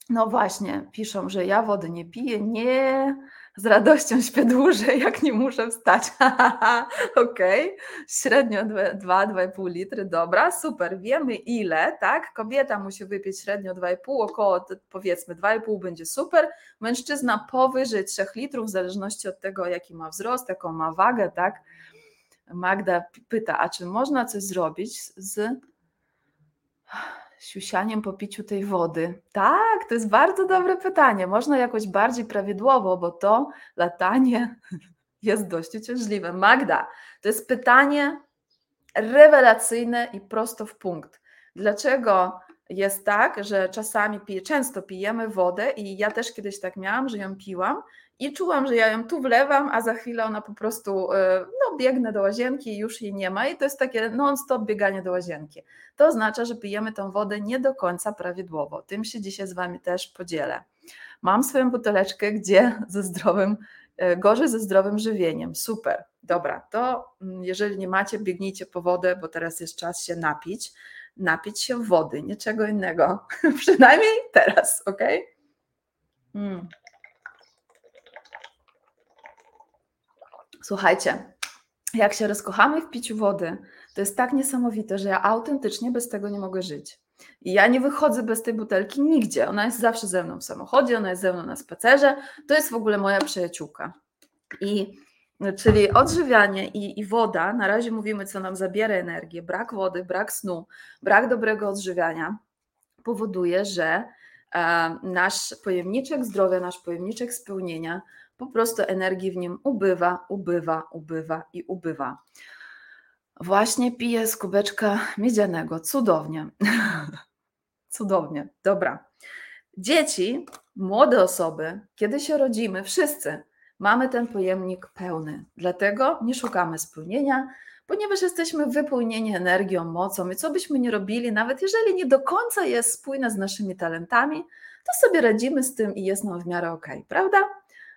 no właśnie, piszą, że ja wody nie piję. Nie, z radością śpię dłużej, jak nie muszę wstać. Okej, okay. średnio 2-2,5 litry, dobra, super, wiemy ile, tak? Kobieta musi wypić średnio 2,5, około powiedzmy 2,5 będzie super. Mężczyzna powyżej 3 litrów, w zależności od tego, jaki ma wzrost, jaką ma wagę, tak? Magda pyta, a czy można coś zrobić z siusianiem po piciu tej wody? Tak, to jest bardzo dobre pytanie. Można jakoś bardziej prawidłowo, bo to latanie jest dość uciążliwe. Magda, to jest pytanie rewelacyjne i prosto w punkt. Dlaczego jest tak, że czasami często pijemy wodę i ja też kiedyś tak miałam, że ją piłam i czułam, że ja ją tu wlewam, a za chwilę ona po prostu, e, no biegnę do łazienki i już jej nie ma i to jest takie non-stop bieganie do łazienki. To oznacza, że pijemy tą wodę nie do końca prawidłowo. Tym się dzisiaj z Wami też podzielę. Mam swoją buteleczkę, gdzie ze zdrowym, e, gorzej ze zdrowym żywieniem. Super, dobra, to mm, jeżeli nie macie, biegnijcie po wodę, bo teraz jest czas się napić. napić się wody, niczego innego. Przynajmniej teraz, ok? Słuchajcie, jak się rozkochamy w piciu wody, to jest tak niesamowite, że ja autentycznie bez tego nie mogę żyć. I ja nie wychodzę bez tej butelki nigdzie. Ona jest zawsze ze mną w samochodzie, ona jest ze mną na spacerze. To jest w ogóle moja przyjaciółka. I czyli odżywianie i, i woda, na razie mówimy, co nam zabiera energię, brak wody, brak snu, brak dobrego odżywiania powoduje, że e, nasz pojemniczek zdrowia, nasz pojemniczek spełnienia, po prostu energii w nim ubywa, ubywa, ubywa i ubywa. Właśnie piję z kubeczka miedzianego. Cudownie. Cudownie. Dobra. Dzieci, młode osoby, kiedy się rodzimy, wszyscy mamy ten pojemnik pełny. Dlatego nie szukamy spełnienia, ponieważ jesteśmy wypełnieni energią, mocą i co byśmy nie robili, nawet jeżeli nie do końca jest spójne z naszymi talentami, to sobie radzimy z tym i jest nam w miarę ok, prawda?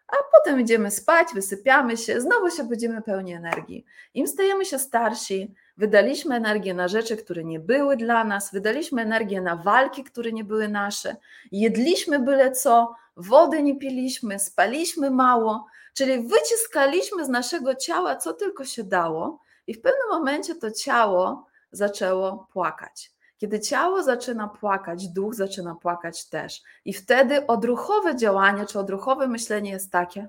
A potem idziemy spać, wysypiamy się, znowu się budzimy pełni energii. Im stajemy się starsi, wydaliśmy energię na rzeczy, które nie były dla nas, wydaliśmy energię na walki, które nie były nasze, jedliśmy byle co, wody nie piliśmy, spaliśmy mało, czyli wyciskaliśmy z naszego ciała co tylko się dało, i w pewnym momencie to ciało zaczęło płakać. Kiedy ciało zaczyna płakać, duch zaczyna płakać też. I wtedy odruchowe działanie czy odruchowe myślenie jest takie: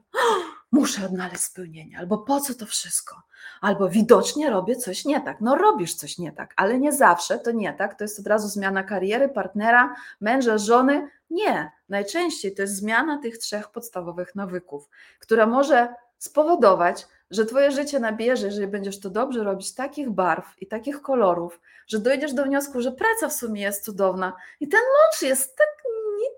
muszę odnaleźć spełnienie, albo po co to wszystko? Albo widocznie robię coś nie tak. No robisz coś nie tak, ale nie zawsze to nie tak. To jest od razu zmiana kariery, partnera, męża, żony. Nie. Najczęściej to jest zmiana tych trzech podstawowych nawyków, która może spowodować, że Twoje życie nabierze, jeżeli będziesz to dobrze robić, takich barw i takich kolorów, że dojdziesz do wniosku, że praca w sumie jest cudowna i ten mąż jest tak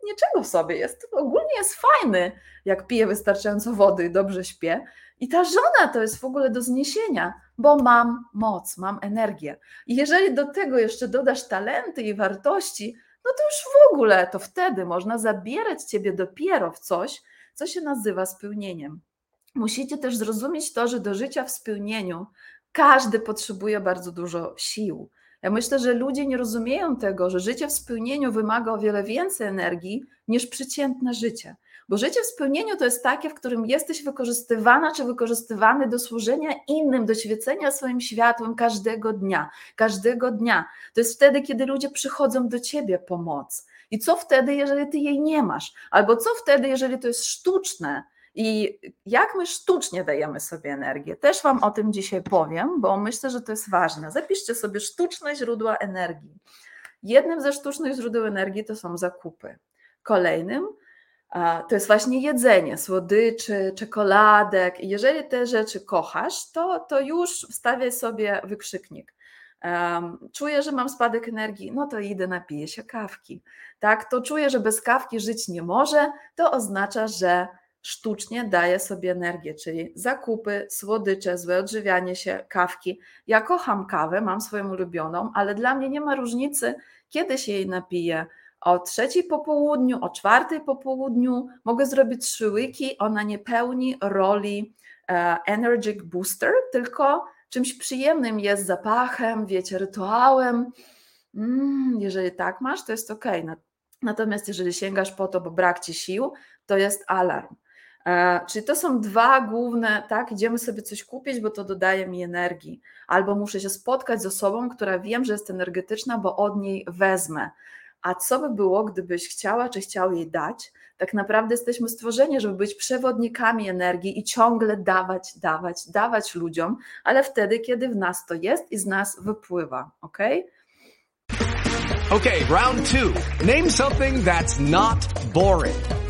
niczego w sobie, jest ogólnie jest fajny, jak pije wystarczająco wody i dobrze śpię. I ta żona to jest w ogóle do zniesienia, bo mam moc, mam energię. I jeżeli do tego jeszcze dodasz talenty i wartości, no to już w ogóle to wtedy można zabierać ciebie dopiero w coś, co się nazywa spełnieniem musicie też zrozumieć to, że do życia w spełnieniu każdy potrzebuje bardzo dużo sił. Ja myślę, że ludzie nie rozumieją tego, że życie w spełnieniu wymaga o wiele więcej energii niż przeciętne życie. Bo życie w spełnieniu to jest takie, w którym jesteś wykorzystywana czy wykorzystywany do służenia innym, do świecenia swoim światłem każdego dnia. Każdego dnia. To jest wtedy, kiedy ludzie przychodzą do ciebie pomoc. I co wtedy, jeżeli ty jej nie masz? Albo co wtedy, jeżeli to jest sztuczne? I jak my sztucznie dajemy sobie energię? Też Wam o tym dzisiaj powiem, bo myślę, że to jest ważne. Zapiszcie sobie sztuczne źródła energii. Jednym ze sztucznych źródeł energii to są zakupy. Kolejnym to jest właśnie jedzenie, słodyczy, czekoladek. jeżeli te rzeczy kochasz, to, to już wstawiaj sobie wykrzyknik. Czuję, że mam spadek energii, no to idę, napiję się kawki. Tak, to czuję, że bez kawki żyć nie może, to oznacza, że sztucznie daje sobie energię, czyli zakupy, słodycze, złe odżywianie się, kawki. Ja kocham kawę, mam swoją ulubioną, ale dla mnie nie ma różnicy, kiedy się jej napiję. O trzeciej po południu, o czwartej po południu mogę zrobić trzy łyki, ona nie pełni roli e, Energy Booster, tylko czymś przyjemnym jest zapachem, wiecie, rytuałem. Mm, jeżeli tak masz, to jest ok. Natomiast jeżeli sięgasz po to, bo brak ci sił, to jest alarm. E, czyli to są dwa główne, tak, idziemy sobie coś kupić, bo to dodaje mi energii, albo muszę się spotkać z osobą, która wiem, że jest energetyczna, bo od niej wezmę. A co by było, gdybyś chciała, czy chciał jej dać? Tak naprawdę jesteśmy stworzeni, żeby być przewodnikami energii i ciągle dawać, dawać, dawać ludziom, ale wtedy, kiedy w nas to jest i z nas wypływa, ok? Okay, round two. Name something that's not boring.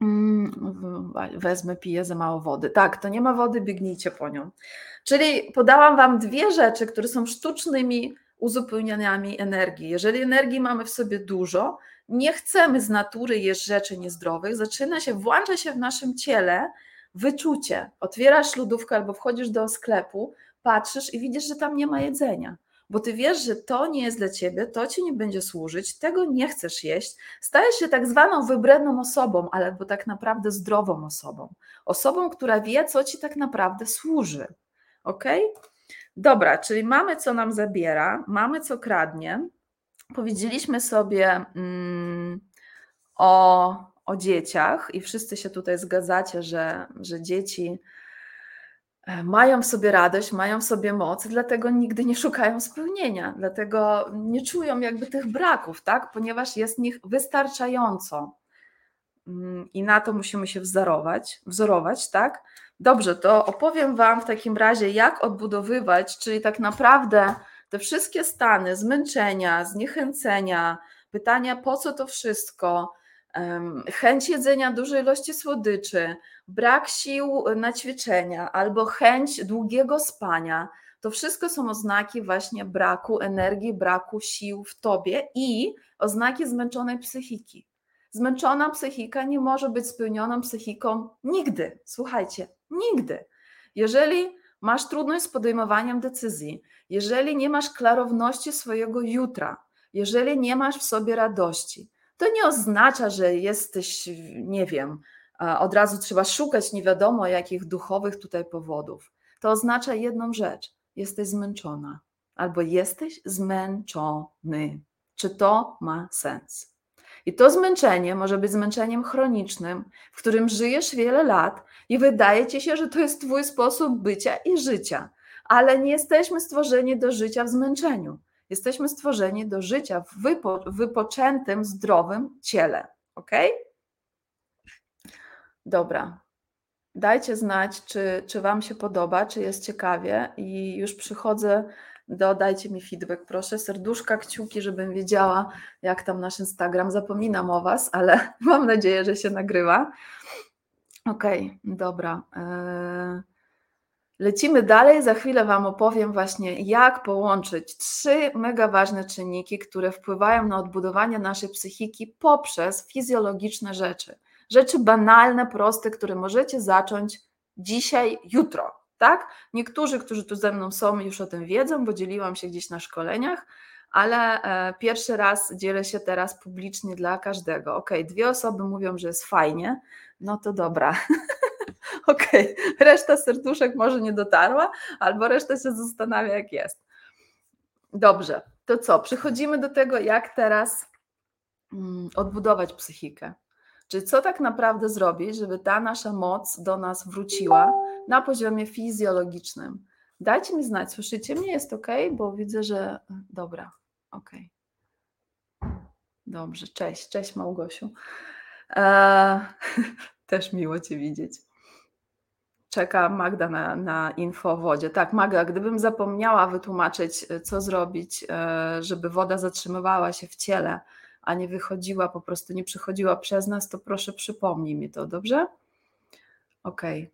Mm, wezmę, piję za mało wody. Tak, to nie ma wody, biegnijcie po nią. Czyli podałam Wam dwie rzeczy, które są sztucznymi uzupełnianiami energii. Jeżeli energii mamy w sobie dużo, nie chcemy z natury jeść rzeczy niezdrowych, zaczyna się, włącza się w naszym ciele wyczucie. Otwierasz lodówkę albo wchodzisz do sklepu, patrzysz i widzisz, że tam nie ma jedzenia. Bo ty wiesz, że to nie jest dla ciebie, to ci nie będzie służyć, tego nie chcesz jeść. Stajesz się tak zwaną wybredną osobą, albo tak naprawdę zdrową osobą. Osobą, która wie, co ci tak naprawdę służy. Ok? Dobra, czyli mamy, co nam zabiera, mamy, co kradnie. Powiedzieliśmy sobie mm, o, o dzieciach i wszyscy się tutaj zgadzacie, że, że dzieci mają w sobie radość, mają w sobie moc, dlatego nigdy nie szukają spełnienia, dlatego nie czują jakby tych braków, tak? ponieważ jest nich wystarczająco. Mm, I na to musimy się wzorować, wzorować, tak? Dobrze, to opowiem Wam w takim razie, jak odbudowywać, czyli tak naprawdę te wszystkie stany zmęczenia, zniechęcenia, pytania po co to wszystko, chęć jedzenia dużej ilości słodyczy, brak sił na ćwiczenia albo chęć długiego spania, to wszystko są oznaki właśnie braku energii, braku sił w tobie i oznaki zmęczonej psychiki. Zmęczona psychika nie może być spełnioną psychiką nigdy. Słuchajcie, nigdy. Jeżeli masz trudność z podejmowaniem decyzji, jeżeli nie masz klarowności swojego jutra, jeżeli nie masz w sobie radości, to nie oznacza, że jesteś, nie wiem, od razu trzeba szukać nie wiadomo jakich duchowych tutaj powodów. To oznacza jedną rzecz: jesteś zmęczona albo jesteś zmęczony. Czy to ma sens? I to zmęczenie może być zmęczeniem chronicznym, w którym żyjesz wiele lat i wydaje ci się, że to jest Twój sposób bycia i życia, ale nie jesteśmy stworzeni do życia w zmęczeniu. Jesteśmy stworzeni do życia w wypo, wypoczętym, zdrowym ciele. Ok? Dobra. Dajcie znać, czy, czy Wam się podoba, czy jest ciekawie, i już przychodzę dodajcie mi feedback, proszę. Serduszka, kciuki, żebym wiedziała, jak tam nasz Instagram. Zapominam o Was, ale mam nadzieję, że się nagrywa. Okej, dobra. E, lecimy dalej. Za chwilę Wam opowiem właśnie, jak połączyć trzy mega ważne czynniki, które wpływają na odbudowanie naszej psychiki poprzez fizjologiczne rzeczy. Rzeczy banalne, proste, które możecie zacząć dzisiaj, jutro tak? Niektórzy, którzy tu ze mną są, już o tym wiedzą, bo dzieliłam się gdzieś na szkoleniach, ale e, pierwszy raz dzielę się teraz publicznie dla każdego. Ok, dwie osoby mówią, że jest fajnie, no to dobra. ok, reszta serduszek może nie dotarła, albo reszta się zastanawia, jak jest. Dobrze, to co? Przechodzimy do tego, jak teraz mm, odbudować psychikę. Czyli co tak naprawdę zrobić, żeby ta nasza moc do nas wróciła na poziomie fizjologicznym. Dajcie mi znać, słyszycie mnie? Jest ok? Bo widzę, że. Dobra, ok. Dobrze, cześć, cześć Małgosiu. Eee, też miło Cię widzieć. Czeka Magda na, na info o wodzie. Tak, Magda, gdybym zapomniała wytłumaczyć, co zrobić, e, żeby woda zatrzymywała się w ciele, a nie wychodziła, po prostu nie przychodziła przez nas, to proszę przypomnij mi to, dobrze? Okej.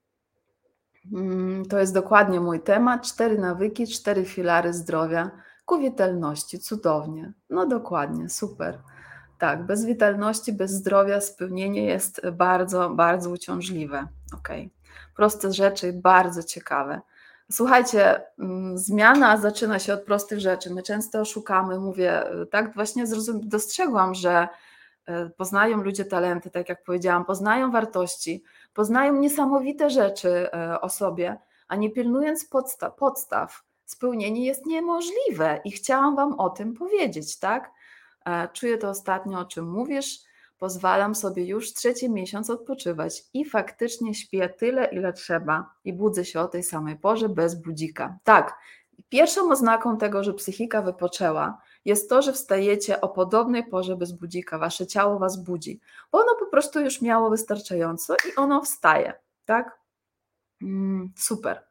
Okay. Mm, to jest dokładnie mój temat. Cztery nawyki, cztery filary zdrowia ku witalności. Cudownie. No dokładnie, super. Tak, bez witalności, bez zdrowia spełnienie jest bardzo, bardzo uciążliwe. Ok. Proste rzeczy, bardzo ciekawe. Słuchajcie, mm, zmiana zaczyna się od prostych rzeczy. My często szukamy, mówię, tak właśnie dostrzegłam, że e, poznają ludzie talenty, tak jak powiedziałam, poznają wartości, poznają niesamowite rzeczy e, o sobie, a nie pilnując podstaw, podstaw spełnienie jest niemożliwe i chciałam Wam o tym powiedzieć, tak? E, czuję to ostatnio, o czym mówisz. Pozwalam sobie już trzeci miesiąc odpoczywać i faktycznie śpię tyle, ile trzeba i budzę się o tej samej porze bez budzika. Tak, pierwszą oznaką tego, że psychika wypoczęła, jest to, że wstajecie o podobnej porze bez budzika, wasze ciało was budzi, bo ono po prostu już miało wystarczająco i ono wstaje, tak? Mm, super.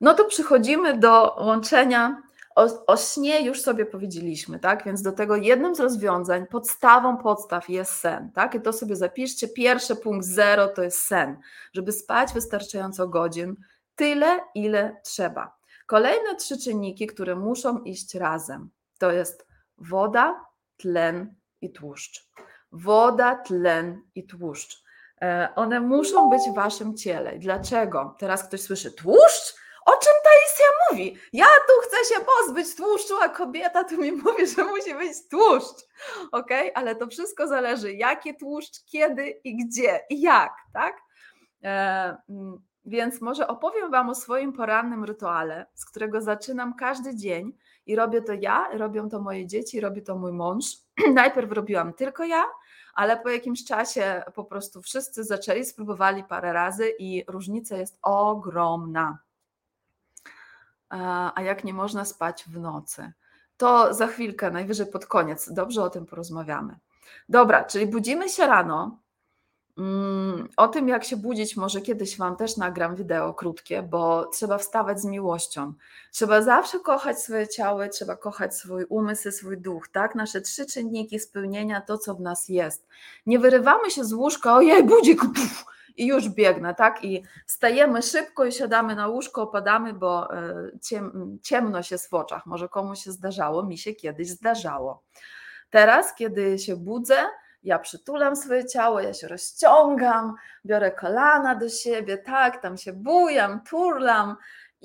No to przychodzimy do łączenia. O, o śnie już sobie powiedzieliśmy, tak? Więc do tego jednym z rozwiązań, podstawą podstaw jest sen, tak? I to sobie zapiszcie. Pierwszy punkt zero to jest sen, żeby spać wystarczająco godzin, tyle, ile trzeba. Kolejne trzy czynniki, które muszą iść razem, to jest woda, tlen i tłuszcz. Woda, tlen i tłuszcz. E, one muszą być w waszym ciele. Dlaczego? Teraz ktoś słyszy tłuszcz? O czym mówi? Ja tu chcę się pozbyć tłuszczu, a kobieta tu mi mówi, że musi być tłuszcz. Ok? Ale to wszystko zależy, jaki tłuszcz, kiedy i gdzie i jak, tak? E, mm, więc może opowiem Wam o swoim porannym rytuale, z którego zaczynam każdy dzień i robię to ja, robią to moje dzieci, robi to mój mąż. Najpierw robiłam tylko ja, ale po jakimś czasie po prostu wszyscy zaczęli, spróbowali parę razy i różnica jest ogromna. A jak nie można spać w nocy? To za chwilkę, najwyżej pod koniec, dobrze o tym porozmawiamy. Dobra, czyli budzimy się rano, Mm, o tym, jak się budzić, może kiedyś Wam też nagram wideo krótkie, bo trzeba wstawać z miłością. Trzeba zawsze kochać swoje ciało, trzeba kochać swój umysł, swój duch, tak? Nasze trzy czynniki spełnienia, to co w nas jest. Nie wyrywamy się z łóżka, ojej, budzik, puf, i już biegnę, tak? I stajemy szybko i siadamy na łóżko, opadamy, bo e, ciem, ciemno się w oczach. Może komuś się zdarzało, mi się kiedyś zdarzało. Teraz, kiedy się budzę, ja przytulam swoje ciało, ja się rozciągam, biorę kolana do siebie, tak, tam się bujam, turlam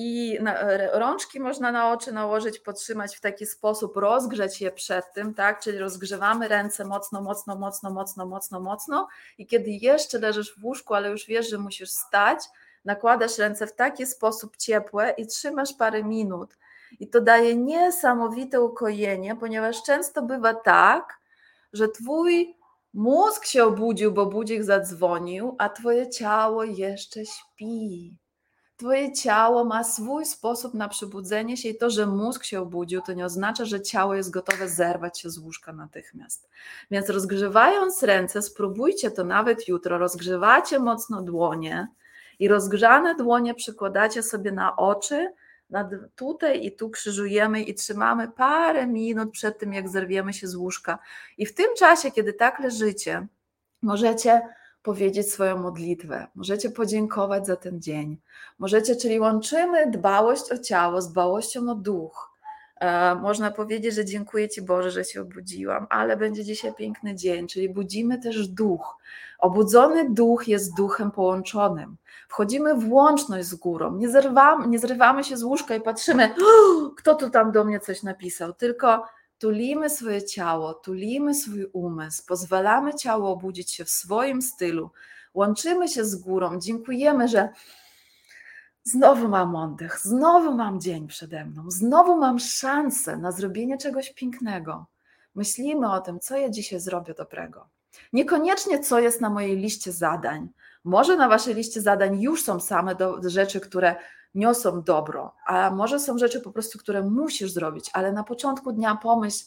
i na, rączki można na oczy nałożyć, podtrzymać w taki sposób, rozgrzeć je przed tym, tak, czyli rozgrzewamy ręce mocno, mocno, mocno, mocno, mocno, mocno i kiedy jeszcze leżysz w łóżku, ale już wiesz, że musisz stać, nakładasz ręce w taki sposób ciepłe i trzymasz parę minut. I to daje niesamowite ukojenie, ponieważ często bywa tak, że twój Mózg się obudził, bo budzik zadzwonił, a twoje ciało jeszcze śpi. Twoje ciało ma swój sposób na przebudzenie się i to, że mózg się obudził, to nie oznacza, że ciało jest gotowe zerwać się z łóżka natychmiast. Więc rozgrzewając ręce, spróbujcie to nawet jutro, rozgrzewacie mocno dłonie i rozgrzane dłonie przykładacie sobie na oczy, tutaj i tu krzyżujemy i trzymamy parę minut przed tym, jak zerwiemy się z łóżka. I w tym czasie, kiedy tak leżycie, możecie powiedzieć swoją modlitwę, możecie podziękować za ten dzień. Możecie, czyli łączymy dbałość o ciało z dbałością o duch. E, można powiedzieć, że dziękuję Ci Boże, że się obudziłam, ale będzie dzisiaj piękny dzień, czyli budzimy też duch. Obudzony duch jest duchem połączonym. Wchodzimy w łączność z górą, nie zrywamy, nie zrywamy się z łóżka i patrzymy, kto tu tam do mnie coś napisał, tylko tulimy swoje ciało, tulimy swój umysł, pozwalamy ciało obudzić się w swoim stylu, łączymy się z górą, dziękujemy, że znowu mam oddech, znowu mam dzień przede mną, znowu mam szansę na zrobienie czegoś pięknego. Myślimy o tym, co ja dzisiaj zrobię dobrego. Niekoniecznie co jest na mojej liście zadań. Może na waszej liście zadań już są same do, rzeczy, które niosą dobro, a może są rzeczy po prostu, które musisz zrobić, ale na początku dnia pomyśl,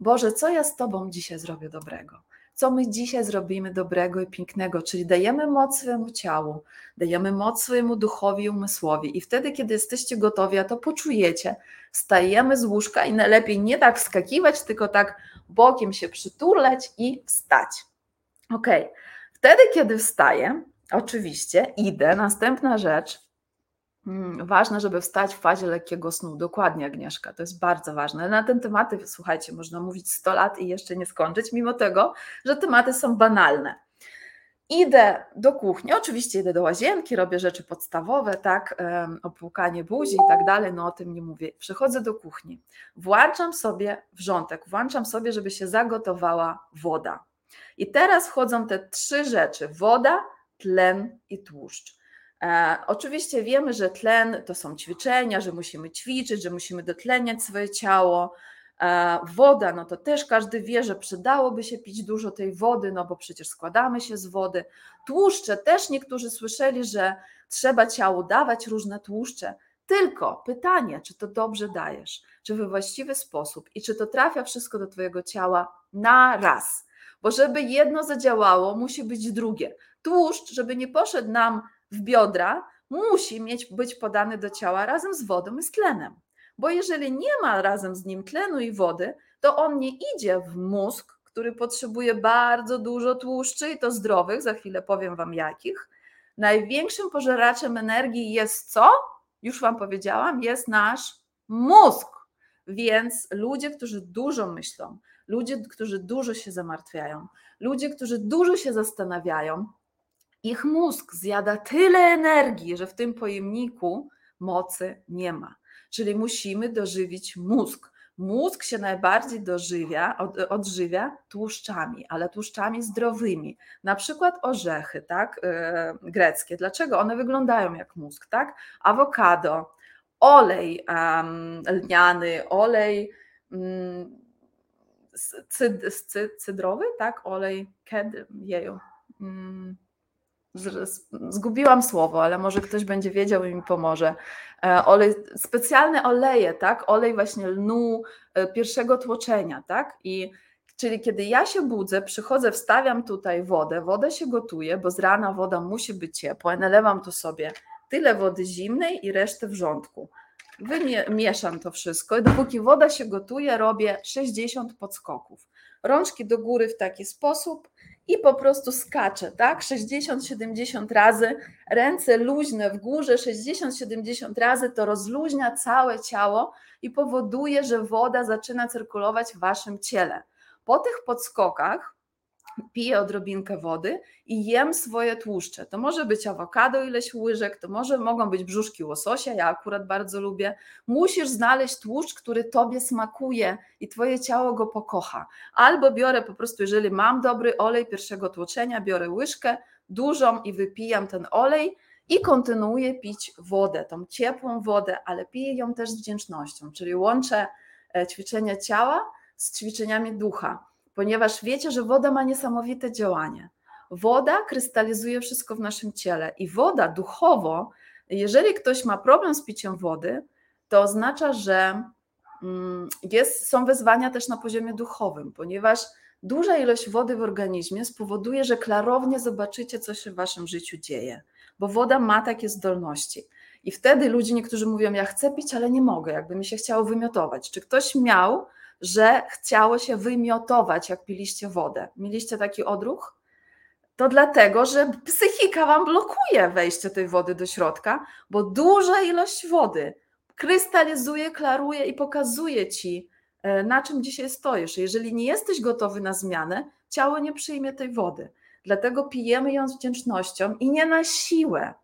Boże, co ja z Tobą dzisiaj zrobię dobrego? Co my dzisiaj zrobimy dobrego i pięknego? Czyli dajemy moc swojemu ciału, dajemy moc swojemu duchowi i umysłowi, i wtedy, kiedy jesteście gotowi, a to poczujecie, stajemy z łóżka i najlepiej nie tak wskakiwać, tylko tak bokiem się przytulać i wstać. Ok, wtedy, kiedy wstaję, oczywiście idę. Następna rzecz, ważne, żeby wstać w fazie lekkiego snu. Dokładnie, Agnieszka, to jest bardzo ważne. Na ten tematy, słuchajcie, można mówić 100 lat i jeszcze nie skończyć, mimo tego, że tematy są banalne. Idę do kuchni, oczywiście idę do łazienki, robię rzeczy podstawowe, tak, opłukanie buzi i tak dalej, no o tym nie mówię. Przechodzę do kuchni, włączam sobie wrzątek, włączam sobie, żeby się zagotowała woda. I teraz wchodzą te trzy rzeczy: woda, tlen i tłuszcz. E, oczywiście wiemy, że tlen to są ćwiczenia, że musimy ćwiczyć, że musimy dotleniać swoje ciało. E, woda, no to też każdy wie, że przydałoby się pić dużo tej wody, no bo przecież składamy się z wody. Tłuszcze też niektórzy słyszeli, że trzeba ciału dawać różne tłuszcze. Tylko pytanie, czy to dobrze dajesz, czy we właściwy sposób i czy to trafia wszystko do Twojego ciała na raz. Bo żeby jedno zadziałało, musi być drugie. Tłuszcz, żeby nie poszedł nam w biodra, musi mieć, być podany do ciała razem z wodą i z tlenem. Bo jeżeli nie ma razem z nim tlenu i wody, to on nie idzie w mózg, który potrzebuje bardzo dużo tłuszczy i to zdrowych, za chwilę powiem Wam jakich. Największym pożeraczem energii jest co? Już Wam powiedziałam, jest nasz mózg. Więc ludzie, którzy dużo myślą, ludzie, którzy dużo się zamartwiają, ludzie, którzy dużo się zastanawiają, ich mózg zjada tyle energii, że w tym pojemniku mocy nie ma. Czyli musimy dożywić mózg. Mózg się najbardziej dożywia, od, odżywia tłuszczami, ale tłuszczami zdrowymi. Na przykład orzechy, tak, yy, greckie. Dlaczego? One wyglądają jak mózg, tak? Awokado, olej lniany, olej um, cyd, cyd, cydrowy, tak? Olej kiedy, jeju. Um, zgubiłam słowo, ale może ktoś będzie wiedział i mi pomoże. E, olej, specjalne oleje, tak? Olej właśnie lnu e, pierwszego tłoczenia, tak? I czyli kiedy ja się budzę, przychodzę, wstawiam tutaj wodę, woda się gotuje, bo z rana woda musi być ciepła, nalewam tu sobie tyle wody zimnej i resztę wrzątku. Wymieszam to wszystko i dopóki woda się gotuje, robię 60 podskoków. Rączki do góry w taki sposób, i po prostu skacze, tak? 60-70 razy, ręce luźne w górze, 60-70 razy to rozluźnia całe ciało i powoduje, że woda zaczyna cyrkulować w waszym ciele. Po tych podskokach piję odrobinkę wody i jem swoje tłuszcze. To może być awokado, ileś łyżek, to może mogą być brzuszki łososia, ja akurat bardzo lubię. Musisz znaleźć tłuszcz, który tobie smakuje i twoje ciało go pokocha. Albo biorę po prostu, jeżeli mam dobry olej pierwszego tłoczenia, biorę łyżkę dużą i wypijam ten olej i kontynuuję pić wodę, tą ciepłą wodę, ale piję ją też z wdzięcznością, czyli łączę e, ćwiczenia ciała z ćwiczeniami ducha ponieważ wiecie, że woda ma niesamowite działanie. Woda krystalizuje wszystko w naszym ciele i woda duchowo, jeżeli ktoś ma problem z piciem wody, to oznacza, że mm, jest, są wezwania też na poziomie duchowym, ponieważ duża ilość wody w organizmie spowoduje, że klarownie zobaczycie, co się w waszym życiu dzieje, bo woda ma takie zdolności. I wtedy ludzie niektórzy mówią: Ja chcę pić, ale nie mogę, jakby mi się chciało wymiotować. Czy ktoś miał że chciało się wymiotować, jak piliście wodę. Mieliście taki odruch? To dlatego, że psychika wam blokuje wejście tej wody do środka, bo duża ilość wody krystalizuje, klaruje i pokazuje ci, e, na czym dzisiaj stoisz. Jeżeli nie jesteś gotowy na zmianę, ciało nie przyjmie tej wody. Dlatego pijemy ją z wdzięcznością i nie na siłę.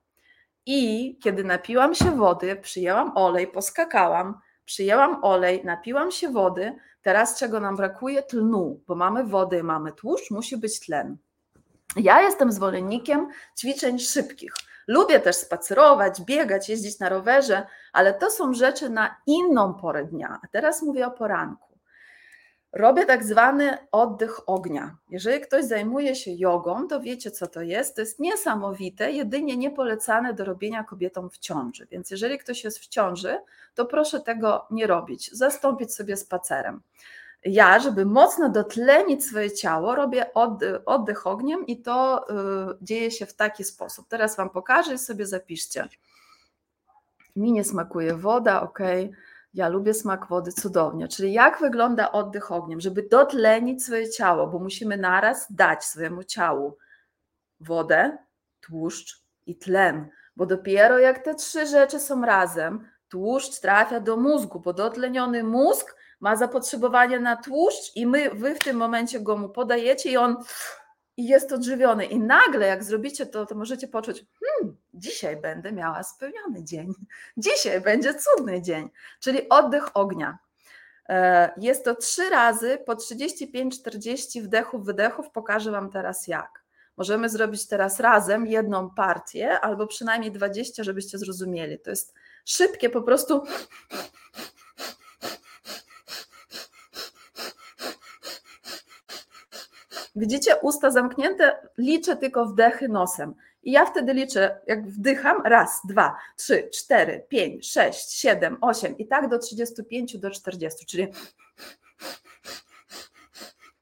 I kiedy napiłam się wody, przyjęłam olej, poskakałam, przyjęłam olej, napiłam się wody, teraz czego nam brakuje? Tlnu, bo mamy wody, mamy tłuszcz, musi być tlen. Ja jestem zwolennikiem ćwiczeń szybkich. Lubię też spacerować, biegać, jeździć na rowerze, ale to są rzeczy na inną porę dnia. A teraz mówię o poranku. Robię tak zwany oddech ognia. Jeżeli ktoś zajmuje się jogą, to wiecie, co to jest. To jest niesamowite, jedynie niepolecane do robienia kobietom w ciąży. Więc jeżeli ktoś jest w ciąży, to proszę tego nie robić. Zastąpić sobie spacerem. Ja, żeby mocno dotlenić swoje ciało, robię oddech ogniem i to y, dzieje się w taki sposób. Teraz Wam pokażę i sobie zapiszcie. Mi nie smakuje woda, ok ja lubię smak wody cudownie. Czyli jak wygląda oddech ogniem, żeby dotlenić swoje ciało, bo musimy naraz dać swojemu ciału wodę, tłuszcz i tlen, bo dopiero jak te trzy rzeczy są razem, tłuszcz trafia do mózgu, bo dotleniony mózg ma zapotrzebowanie na tłuszcz i my, wy w tym momencie go mu podajecie i on i jest odżywiony. I nagle, jak zrobicie to, to możecie poczuć, hmm, dzisiaj będę miała spełniony dzień, dzisiaj będzie cudny dzień, czyli oddech ognia. E, jest to trzy razy po 35-40 wdechów, wydechów. Pokażę Wam teraz jak. Możemy zrobić teraz razem jedną partię, albo przynajmniej 20, żebyście zrozumieli. To jest szybkie, po prostu Widzicie, usta zamknięte, liczę tylko wdechy nosem. I ja wtedy liczę, jak wdycham, raz, dwa, trzy, cztery, pięć, sześć, siedem, osiem i tak do 35, do 40, czyli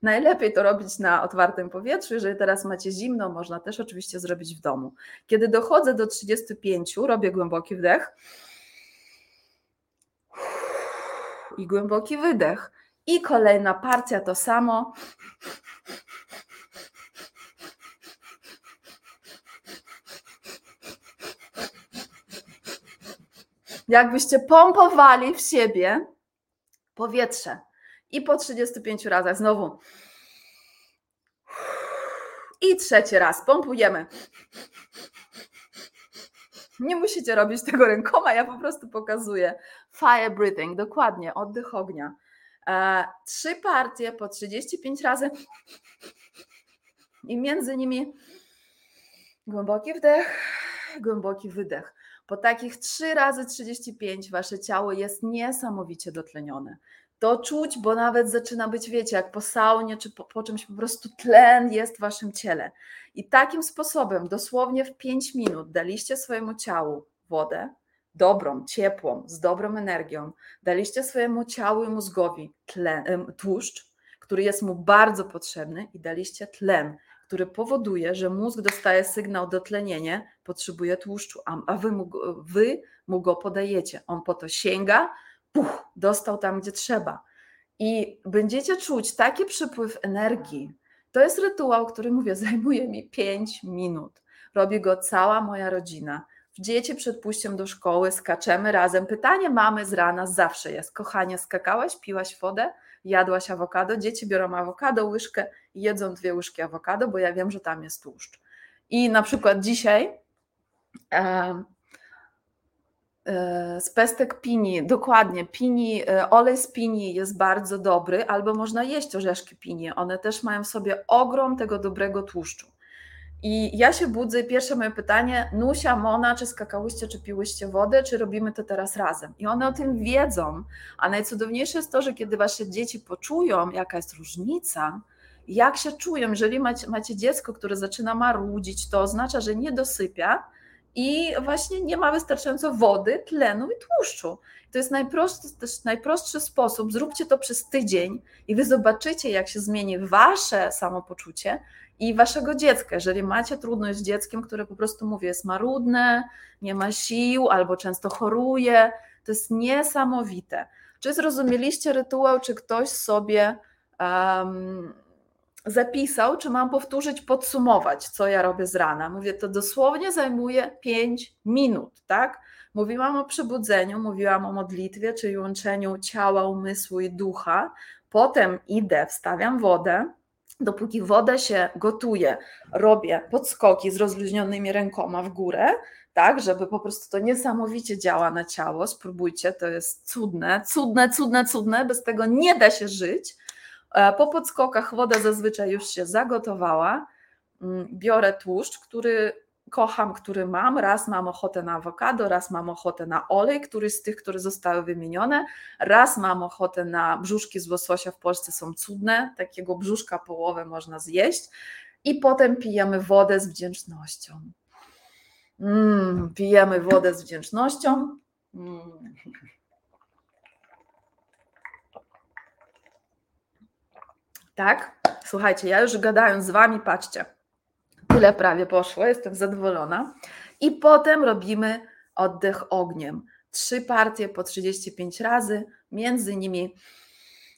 Najlepiej to robić na otwartym powietrzu. Jeżeli teraz macie zimno, można też oczywiście zrobić w domu. Kiedy dochodzę do 35, robię głęboki wdech i głęboki wydech. I kolejna partia to samo. Jakbyście pompowali w siebie powietrze. I po 35 razach znowu. I trzeci raz pompujemy. Nie musicie robić tego rękoma, ja po prostu pokazuję. Fire breathing, dokładnie, oddech ognia. E, trzy partie po 35 razy i między nimi głęboki wdech, głęboki wydech. Po takich 3 razy 35 wasze ciało jest niesamowicie dotlenione. To czuć, bo nawet zaczyna być, wiecie, jak po saunie czy po, po czymś po prostu tlen jest w waszym ciele. I takim sposobem, dosłownie w 5 minut, daliście swojemu ciału wodę, dobrą, ciepłą, z dobrą energią, daliście swojemu ciału i mózgowi tlen, tłuszcz, który jest mu bardzo potrzebny, i daliście tlen, który powoduje, że mózg dostaje sygnał dotlenienie, potrzebuje tłuszczu, a wy mu, wy mu go podajecie. On po to sięga, puch, dostał tam, gdzie trzeba. I będziecie czuć taki przypływ energii. To jest rytuał, który mówię, zajmuje mi 5 minut. Robi go cała moja rodzina. Dzieci przed pójściem do szkoły skaczemy razem. Pytanie mamy z rana zawsze jest: Kochanie, skakałaś, piłaś wodę, jadłaś awokado? Dzieci biorą awokado, łyżkę jedzą dwie łyżki awokado, bo ja wiem, że tam jest tłuszcz. I na przykład dzisiaj e, z pestek pini, dokładnie, pini, e, olej z pini jest bardzo dobry, albo można jeść orzeszki pini, one też mają w sobie ogrom tego dobrego tłuszczu. I ja się budzę i pierwsze moje pytanie, Nusia, Mona, czy skakałyście, czy piłyście wodę, czy robimy to teraz razem? I one o tym wiedzą, a najcudowniejsze jest to, że kiedy wasze dzieci poczują, jaka jest różnica, jak się czują, jeżeli macie, macie dziecko, które zaczyna marudzić, to oznacza, że nie dosypia i właśnie nie ma wystarczająco wody, tlenu i tłuszczu. To jest najprostszy, też najprostszy sposób. Zróbcie to przez tydzień i wy zobaczycie, jak się zmieni wasze samopoczucie, i waszego dziecka. Jeżeli macie trudność z dzieckiem, które po prostu mówię, jest marudne, nie ma sił albo często choruje, to jest niesamowite. Czy zrozumieliście rytuał, czy ktoś sobie um, zapisał, czy mam powtórzyć, podsumować, co ja robię z rana? Mówię, to dosłownie zajmuje 5 minut, tak? Mówiłam o przebudzeniu, mówiłam o modlitwie, czyli łączeniu ciała, umysłu i ducha. Potem idę, wstawiam wodę, dopóki woda się gotuje, robię podskoki z rozluźnionymi rękoma w górę, tak, żeby po prostu to niesamowicie działa na ciało. Spróbujcie, to jest cudne, cudne, cudne, cudne, bez tego nie da się żyć. E, po podskokach woda zazwyczaj już się zagotowała. Mm, biorę tłuszcz, który kocham, który mam. Raz mam ochotę na awokado, raz mam ochotę na olej, który z tych, które zostały wymienione. Raz mam ochotę na brzuszki z łososia, w Polsce są cudne, takiego brzuszka połowę można zjeść. I potem pijemy wodę z wdzięcznością. Mm, pijemy wodę z wdzięcznością. Mm. Tak? Słuchajcie, ja już gadając z Wami, patrzcie Tyle prawie poszło, jestem zadowolona. I potem robimy oddech ogniem. Trzy partie po 35 razy, między nimi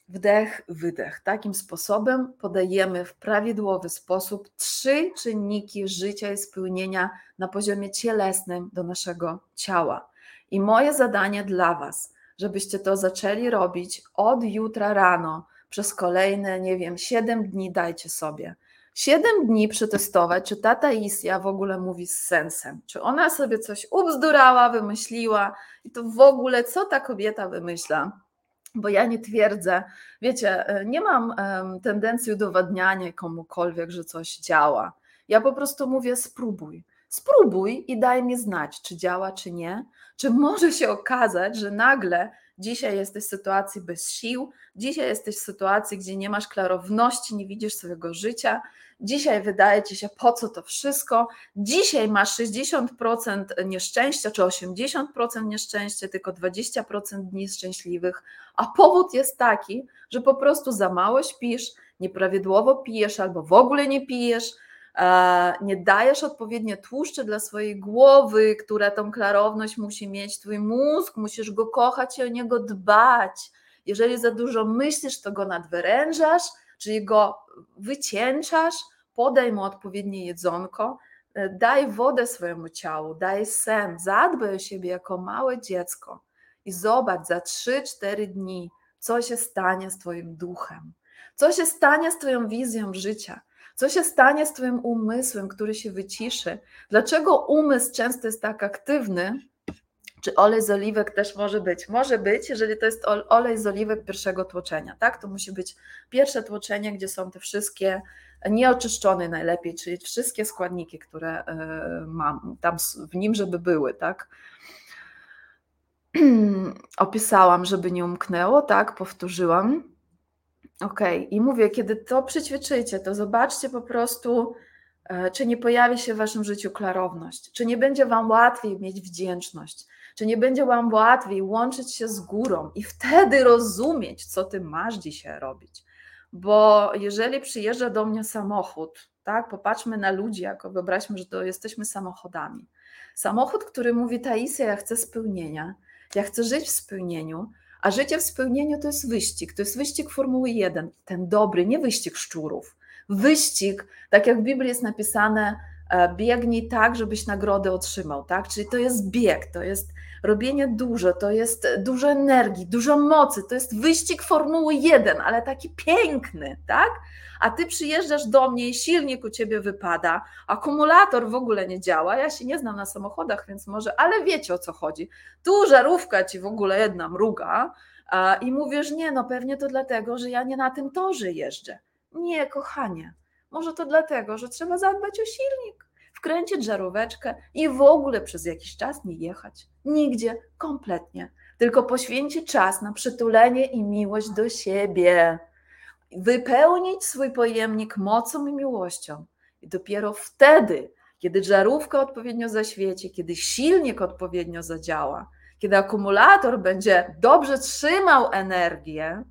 wdech, wydech. Takim sposobem podajemy w prawidłowy sposób trzy czynniki życia i spełnienia na poziomie cielesnym do naszego ciała. I moje zadanie dla Was, żebyście to zaczęli robić od jutra rano przez kolejne, nie wiem, 7 dni dajcie sobie Siedem dni przetestować, czy tata Isja w ogóle mówi z sensem, czy ona sobie coś ubzdurała, wymyśliła i to w ogóle co ta kobieta wymyśla. Bo ja nie twierdzę, wiecie, e, nie mam um, tendencji udowadniania komukolwiek, że coś działa. Ja po prostu mówię: spróbuj. Spróbuj i daj mi znać, czy działa, czy nie. Czy może się okazać, że nagle dzisiaj jesteś w sytuacji bez sił, dzisiaj jesteś w sytuacji, gdzie nie masz klarowności, nie widzisz swojego życia, Dzisiaj wydaje ci się, po co to wszystko. Dzisiaj masz 60% nieszczęścia, czy 80% nieszczęścia, tylko 20% dni szczęśliwych, a powód jest taki, że po prostu za mało śpisz, nieprawidłowo pijesz albo w ogóle nie pijesz, nie dajesz odpowiednio tłuszczy dla swojej głowy, która tą klarowność musi mieć, twój mózg, musisz go kochać i o niego dbać. Jeżeli za dużo myślisz, to go nadwyrężasz, czyli go wycieńczasz, podaj mu odpowiednie jedzonko, e, daj wodę swojemu ciału, daj sen, zadbaj o siebie jako małe dziecko i zobacz za 3-4 dni, co się stanie z Twoim duchem, co się stanie z Twoją wizją życia, co się stanie z Twoim umysłem, który się wyciszy. Dlaczego umysł często jest tak aktywny? Czy olej z oliwek też może być? Może być, jeżeli to jest olej z oliwek pierwszego tłoczenia, tak? To musi być pierwsze tłoczenie, gdzie są te wszystkie nieoczyszczone najlepiej, czyli wszystkie składniki, które e, mam tam w nim, żeby były, tak? Opisałam, żeby nie umknęło, tak? Powtórzyłam. Ok, i mówię, kiedy to przećwiczycie, to zobaczcie po prostu, e, czy nie pojawi się w waszym życiu klarowność, czy nie będzie wam łatwiej mieć wdzięczność, czy nie będzie wam łatwiej łączyć się z górą i wtedy rozumieć, co ty masz dzisiaj robić bo jeżeli przyjeżdża do mnie samochód, tak, popatrzmy na ludzi, jako wyobraźmy, że to jesteśmy samochodami. Samochód, który mówi Taisia, ja chcę spełnienia, ja chcę żyć w spełnieniu, a życie w spełnieniu to jest wyścig, to jest wyścig Formuły 1, ten dobry, nie wyścig szczurów. Wyścig, tak jak w Biblii jest napisane, e, biegnij tak, żebyś nagrodę otrzymał, tak? Czyli to jest bieg, to jest robienie dużo, to jest dużo energii, dużo mocy, to jest wyścig Formuły 1, ale taki piękny, tak? A ty przyjeżdżasz do mnie i silnik u ciebie wypada, akumulator w ogóle nie działa. Ja się nie znam na samochodach, więc może, ale wiecie o co chodzi. Tu żarówka ci w ogóle jedna mruga i mówisz, nie, no pewnie to dlatego, że ja nie na tym torze jeżdżę. Nie, kochanie, może to dlatego, że trzeba zadbać o silnik wkręcić żaróweczkę i w ogóle przez jakiś czas nie jechać. Nigdzie, kompletnie. Tylko poświęcić czas na przytulenie i miłość do siebie. Wypełnić swój pojemnik mocą i miłością. I dopiero wtedy, kiedy żarówka odpowiednio zaświeci, kiedy silnik odpowiednio zadziała, kiedy akumulator będzie dobrze trzymał energię,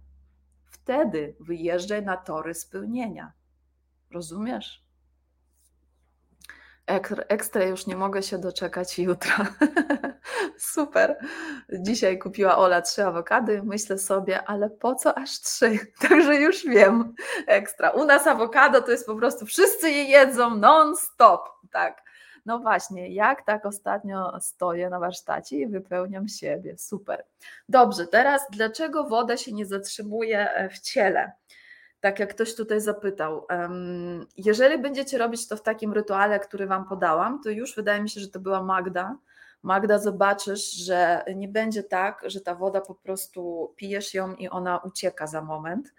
wtedy wyjeżdżaj na tory spełnienia. Rozumiesz? Ekstra już nie mogę się doczekać jutra. Super. Dzisiaj kupiła Ola trzy awokady. Myślę sobie, ale po co aż trzy? Także już wiem. Ekstra. U nas awokado to jest po prostu wszyscy je jedzą non-stop. Tak. No właśnie, jak tak ostatnio stoję na warsztacie i wypełniam siebie. Super. Dobrze, teraz dlaczego woda się nie zatrzymuje e, w ciele? Tak jak ktoś tutaj zapytał, jeżeli będziecie robić to w takim rytuale, który Wam podałam, to już wydaje mi się, że to była Magda. Magda, zobaczysz, że nie będzie tak, że ta woda po prostu pijesz ją i ona ucieka za moment.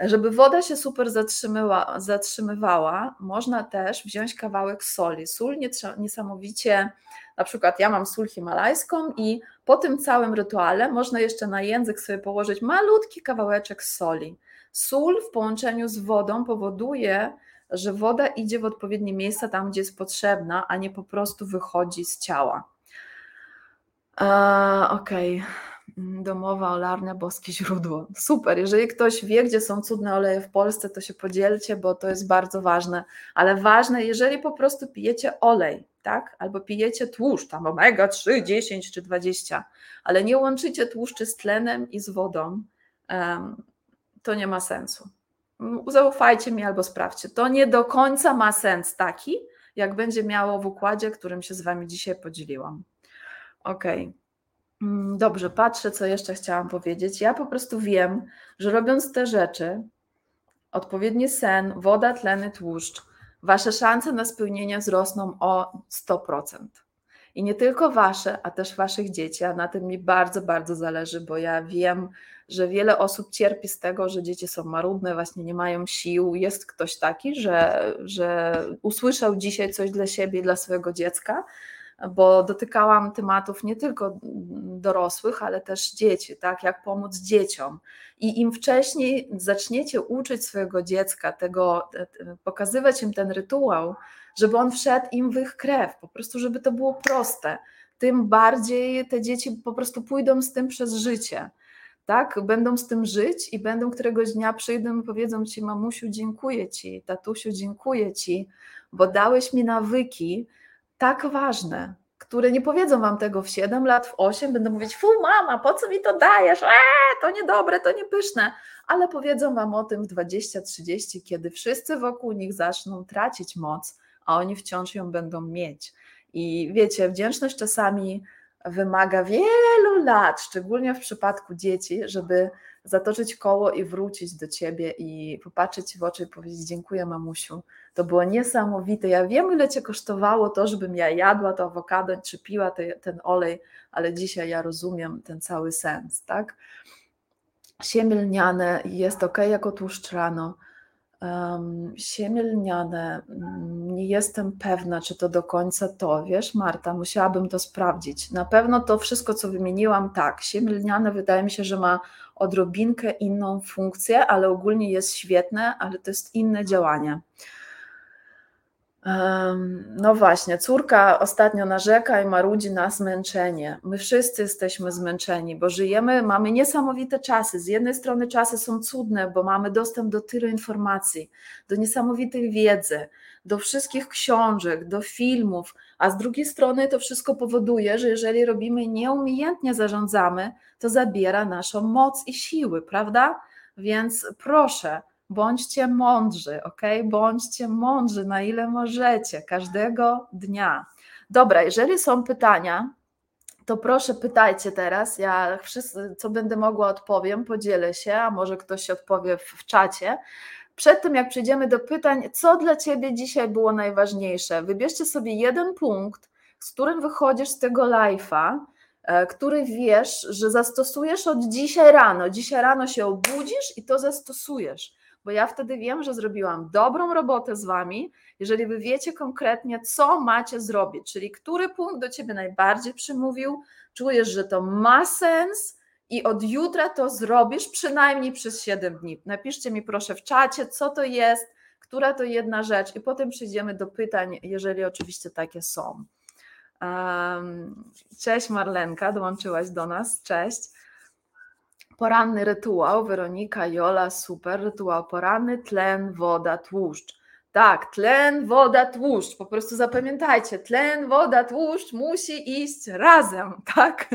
Żeby woda się super zatrzymyła, zatrzymywała, można też wziąć kawałek soli. Sól niesamowicie, na przykład ja mam sól himalajską i po tym całym rytuale można jeszcze na język sobie położyć malutki kawałeczek soli. Sól w połączeniu z wodą powoduje, że woda idzie w odpowiednie miejsca tam, gdzie jest potrzebna, a nie po prostu wychodzi z ciała. Okej. Okay. Domowa olarnia, boskie źródło. Super. Jeżeli ktoś wie, gdzie są cudne oleje w Polsce, to się podzielcie, bo to jest bardzo ważne. Ale ważne, jeżeli po prostu pijecie olej, tak? Albo pijecie tłuszcz, tam omega 3, 10 czy 20, ale nie łączycie tłuszczy z tlenem i z wodą, to nie ma sensu. Zaufajcie mi albo sprawdźcie. To nie do końca ma sens taki, jak będzie miało w układzie, którym się z Wami dzisiaj podzieliłam. Ok. Mm, dobrze, patrzę, co jeszcze chciałam powiedzieć. Ja po prostu wiem, że robiąc te rzeczy, odpowiedni sen, woda, tleny, tłuszcz, Wasze szanse na spełnienie wzrosną o 100%. I nie tylko Wasze, a też Waszych dzieci, a na tym mi bardzo, bardzo zależy, bo ja wiem, że wiele osób cierpi z tego, że dzieci są marudne, właśnie nie mają sił. Jest ktoś taki, że, że usłyszał dzisiaj coś dla siebie, dla swojego dziecka, bo dotykałam tematów nie tylko dorosłych, ale też dzieci, tak, jak pomóc dzieciom. I im wcześniej zaczniecie uczyć swojego dziecka tego, pokazywać im ten rytuał, żeby on wszedł im w ich krew, po prostu żeby to było proste, tym bardziej te dzieci po prostu pójdą z tym przez życie tak, będą z tym żyć i będą któregoś dnia przyjdą i powiedzą ci, mamusiu, dziękuję ci, tatusiu, dziękuję ci, bo dałeś mi nawyki tak ważne, które nie powiedzą wam tego w 7 lat, w 8, będą mówić, fu mama, po co mi to dajesz, eee, to niedobre, to niepyszne, ale powiedzą wam o tym w 20-30, kiedy wszyscy wokół nich zaczną tracić moc, a oni wciąż ją będą mieć. I wiecie, wdzięczność czasami wymaga wielu lat, szczególnie w przypadku dzieci, żeby zatoczyć koło i wrócić do ciebie i popatrzeć w oczy i powiedzieć: Dziękuję, mamusiu. To było niesamowite. Ja wiem, ile cię kosztowało to, żebym ja jadła to awokado czy piła te, ten olej, ale dzisiaj ja rozumiem ten cały sens, tak? Siemię lniane jest ok jako tłuszcz rano. Um, siemię lniane, mm, nie jestem pewna, czy to do końca to, wiesz, Marta, musiałabym to sprawdzić. Na pewno to wszystko, co wymieniłam, tak. Siemię lniane wydaje mi się, że ma odrobinkę inną funkcję, ale ogólnie jest świetne, ale to jest inne działanie. No właśnie, córka ostatnio narzeka i marudzi na zmęczenie. My wszyscy jesteśmy zmęczeni, bo żyjemy, mamy niesamowite czasy. Z jednej strony czasy są cudne, bo mamy dostęp do tylu informacji, do niesamowitej wiedzy, do wszystkich książek, do filmów, a z drugiej strony to wszystko powoduje, że jeżeli robimy nieumiejętnie zarządzamy, to zabiera naszą moc i siły, prawda? Więc proszę, bądźcie mądrzy, ok? Bądźcie mądrzy na ile możecie, każdego dnia. Dobra, jeżeli są pytania, to proszę pytajcie teraz. Ja wszyscy, co będę mogła, odpowiem, podzielę się, a może ktoś odpowie w, w czacie. Przed tym, jak przejdziemy do pytań, co dla Ciebie dzisiaj było najważniejsze? Wybierzcie sobie jeden punkt, z którym wychodzisz z tego live'a, e, który wiesz, że zastosujesz od dzisiaj rano. Dzisiaj rano się obudzisz i to zastosujesz bo ja wtedy wiem, że zrobiłam dobrą robotę z Wami, jeżeli Wy wiecie konkretnie, co macie zrobić, czyli który punkt do Ciebie najbardziej przymówił, czujesz, że to ma sens i od jutra to zrobisz przynajmniej przez 7 dni. Napiszcie mi proszę w czacie, co to jest, która to jedna rzecz i potem przejdziemy do pytań, jeżeli oczywiście takie są. Cześć Marlenka, dołączyłaś do nas, cześć. Poranny rytuał, Weronika, Jola, super, rytuał poranny, tlen, woda, tłuszcz. Tak, tlen, woda, tłuszcz. Po prostu zapamiętajcie, tlen, woda, tłuszcz musi iść razem, tak?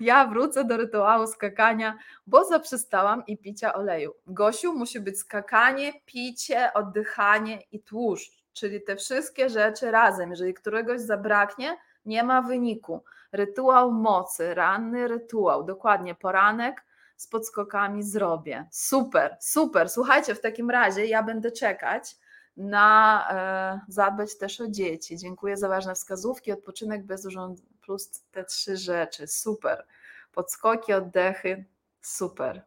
Ja wrócę do rytuału skakania, bo zaprzestałam i picia oleju. Gosiu, musi być skakanie, picie, oddychanie i tłuszcz, czyli te wszystkie rzeczy razem. Jeżeli któregoś zabraknie, nie ma wyniku. Rytuał mocy, ranny rytuał, dokładnie poranek, z podskokami zrobię. Super, super. Słuchajcie, w takim razie ja będę czekać na e, zadbać też o dzieci. Dziękuję za ważne wskazówki. Odpoczynek bez urząd plus te trzy rzeczy. Super. Podskoki, oddechy. Super.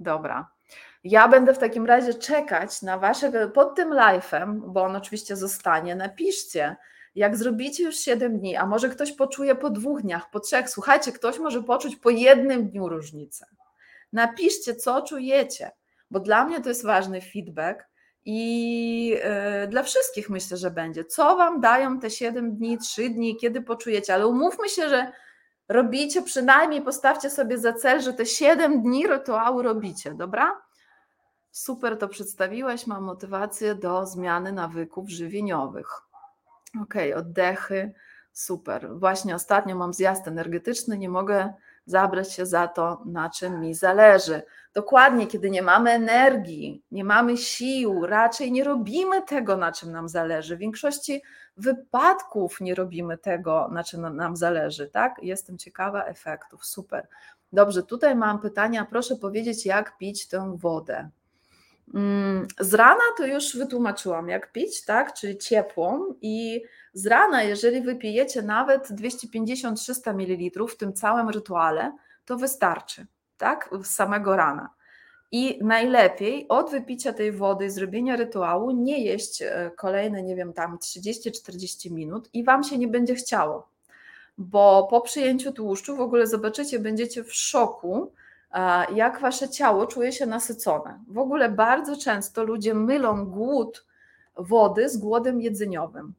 Dobra. Ja będę w takim razie czekać na wasze pod tym live'em, bo on oczywiście zostanie. Napiszcie, jak zrobicie już 7 dni, a może ktoś poczuje po dwóch dniach, po trzech. Słuchajcie, ktoś może poczuć po jednym dniu różnicę. Napiszcie, co czujecie, bo dla mnie to jest ważny feedback i e, dla wszystkich myślę, że będzie. Co wam dają te 7 dni, 3 dni, kiedy poczujecie, ale umówmy się, że robicie, przynajmniej postawcie sobie za cel, że te 7 dni rytuału robicie, dobra? Super to przedstawiłaś, mam motywację do zmiany nawyków żywieniowych. Ok, oddechy, super. Właśnie ostatnio mam zjazd energetyczny, nie mogę zabrać się za to, na czym mi zależy. Dokładnie, kiedy nie mamy energii, nie mamy sił, raczej nie robimy tego, na czym nam zależy. W większości wypadków nie robimy tego, na czym nam zależy, tak? Jestem ciekawa efektów, super. Dobrze, tutaj mam pytania. Proszę powiedzieć, jak pić tę wodę. Mm, z rana to już wytłumaczyłam, jak pić, tak? Czyli ciepłą i z rana, jeżeli wypijecie nawet 250-300 ml w tym całym rytuale, to wystarczy, tak? Z samego rana. I najlepiej od wypicia tej wody, zrobienia rytuału, nie jeść e, kolejne, nie wiem, tam 30-40 minut i Wam się nie będzie chciało, bo po przyjęciu tłuszczu w ogóle zobaczycie, będziecie w szoku, jak Wasze ciało czuje się nasycone. W ogóle bardzo często ludzie mylą głód wody z głodem jedzeniowym.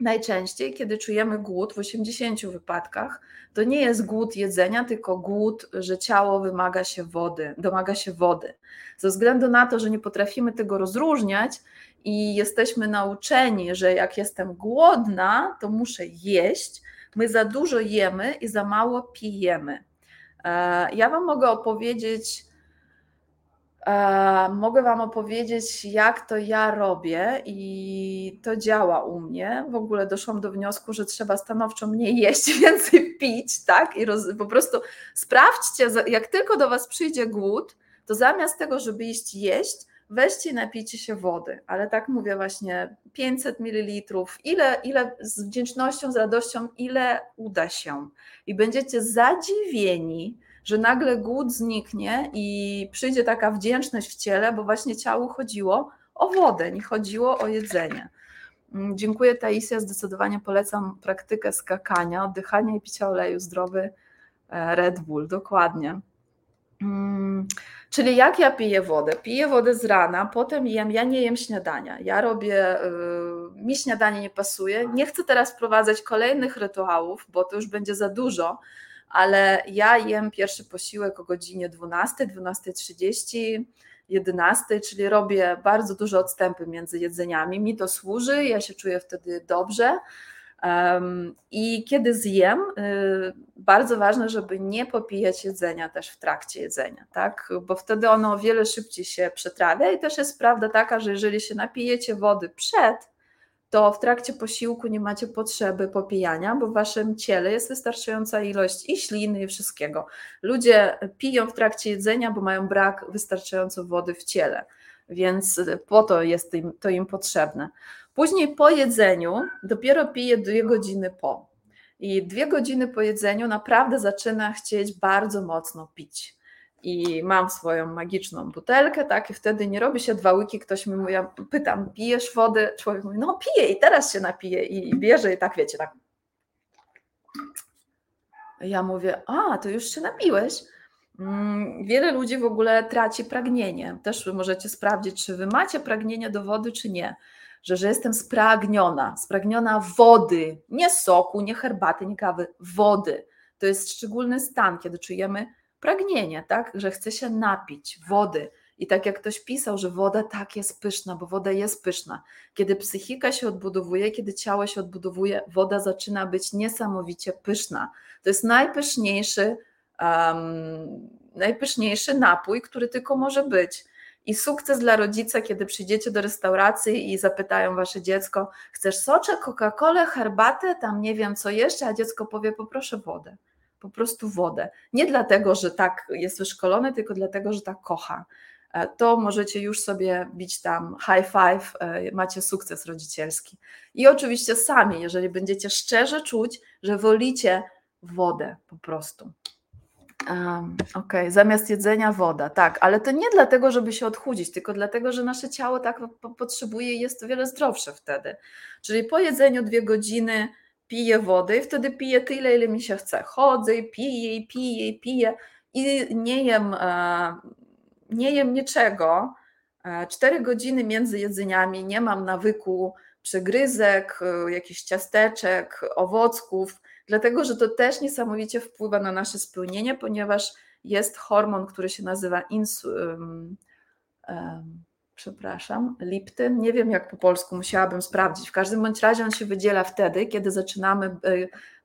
Najczęściej, kiedy czujemy głód, w 80 wypadkach, to nie jest głód jedzenia, tylko głód, że ciało wymaga się wody, domaga się wody. Ze względu na to, że nie potrafimy tego rozróżniać i jesteśmy nauczeni, że jak jestem głodna, to muszę jeść, my za dużo jemy i za mało pijemy. E, ja Wam mogę opowiedzieć E, mogę Wam opowiedzieć, jak to ja robię i to działa u mnie. W ogóle doszłam do wniosku, że trzeba stanowczo mniej jeść, więcej pić, tak? I roz, po prostu sprawdźcie, jak tylko do Was przyjdzie głód, to zamiast tego, żeby iść jeść, weźcie napijcie się wody. Ale tak mówię właśnie 500 ml, ile, ile z wdzięcznością, z radością, ile uda się. I będziecie zadziwieni, że nagle głód zniknie i przyjdzie taka wdzięczność w ciele, bo właśnie ciału chodziło o wodę, nie chodziło o jedzenie. Mm, dziękuję Taisia, zdecydowanie polecam praktykę skakania, oddychania i picia oleju, zdrowy e, Red Bull, dokładnie. Mm, czyli jak ja piję wodę? Piję wodę z rana, potem jem, ja nie jem śniadania. Ja robię, yy, mi śniadanie nie pasuje. Nie chcę teraz wprowadzać kolejnych rytuałów, bo to już będzie za dużo, ale ja jem pierwszy posiłek o godzinie 12, 12.30, 11, czyli robię bardzo duże odstępy między jedzeniami. Mi to służy, ja się czuję wtedy dobrze. I kiedy zjem, y, bardzo ważne, żeby nie popijać jedzenia też w trakcie jedzenia, tak? Bo wtedy ono o wiele szybciej się przetrawia i też jest prawda taka, że jeżeli się napijecie wody przed, to w trakcie posiłku nie macie potrzeby popijania, bo w waszym ciele jest wystarczająca ilość i śliny, i wszystkiego. Ludzie piją w trakcie jedzenia, bo mają brak wystarczająco wody w ciele, więc po to jest im, to im potrzebne. Później po jedzeniu dopiero piję dwie godziny po. I dwie godziny po jedzeniu naprawdę zaczyna chcieć bardzo mocno pić i mam swoją magiczną butelkę, tak, i wtedy nie robi się dwa łyki, ktoś mi mówi, ja pytam, pijesz wodę? Człowiek mówi, no piję i teraz się napije i bierze i tak, wiecie, tak. Ja mówię, a, to już się napiłeś? Mm, wiele ludzi w ogóle traci pragnienie. Też możecie sprawdzić, czy wy macie pragnienie do wody, czy nie. Że, że jestem spragniona, spragniona wody, nie soku, nie herbaty, nie kawy, wody. To jest szczególny stan, kiedy czujemy pragnienie, tak? Że chce się napić wody. I tak jak ktoś pisał, że woda tak jest pyszna, bo woda jest pyszna. Kiedy psychika się odbudowuje, kiedy ciało się odbudowuje, woda zaczyna być niesamowicie pyszna. To jest najpyszniejszy, um, najpyszniejszy napój, który tylko może być. I sukces dla rodzica, kiedy przyjdziecie do restauracji i zapytają wasze dziecko: Chcesz soczek, Coca-Colę, herbatę, tam nie wiem co jeszcze, a dziecko powie: Poproszę wodę po prostu wodę. Nie dlatego, że tak jest wyszkolony, tylko dlatego, że tak kocha. E, to możecie już sobie bić tam high five, e, macie sukces rodzicielski. I oczywiście sami, jeżeli będziecie szczerze czuć, że wolicie wodę po prostu. Okej, okay. zamiast jedzenia woda, tak, ale to nie dlatego, żeby się odchudzić, tylko dlatego, że nasze ciało tak potrzebuje i jest o wiele zdrowsze wtedy. Czyli po jedzeniu dwie godziny piję wodę i wtedy piję tyle, ile mi się chce. Chodzę i piję i piję i piję i nie jem, e, nie jem niczego. E, cztery godziny między jedzeniami nie mam nawyku przegryzek, e, jakichś ciasteczek, owocków, dlatego że to też niesamowicie wpływa na nasze spełnienie, ponieważ jest hormon, który się nazywa insulin przepraszam, Liptyn, nie wiem jak po polsku, musiałabym sprawdzić. W każdym bądź razie on się wydziela wtedy, kiedy zaczynamy e,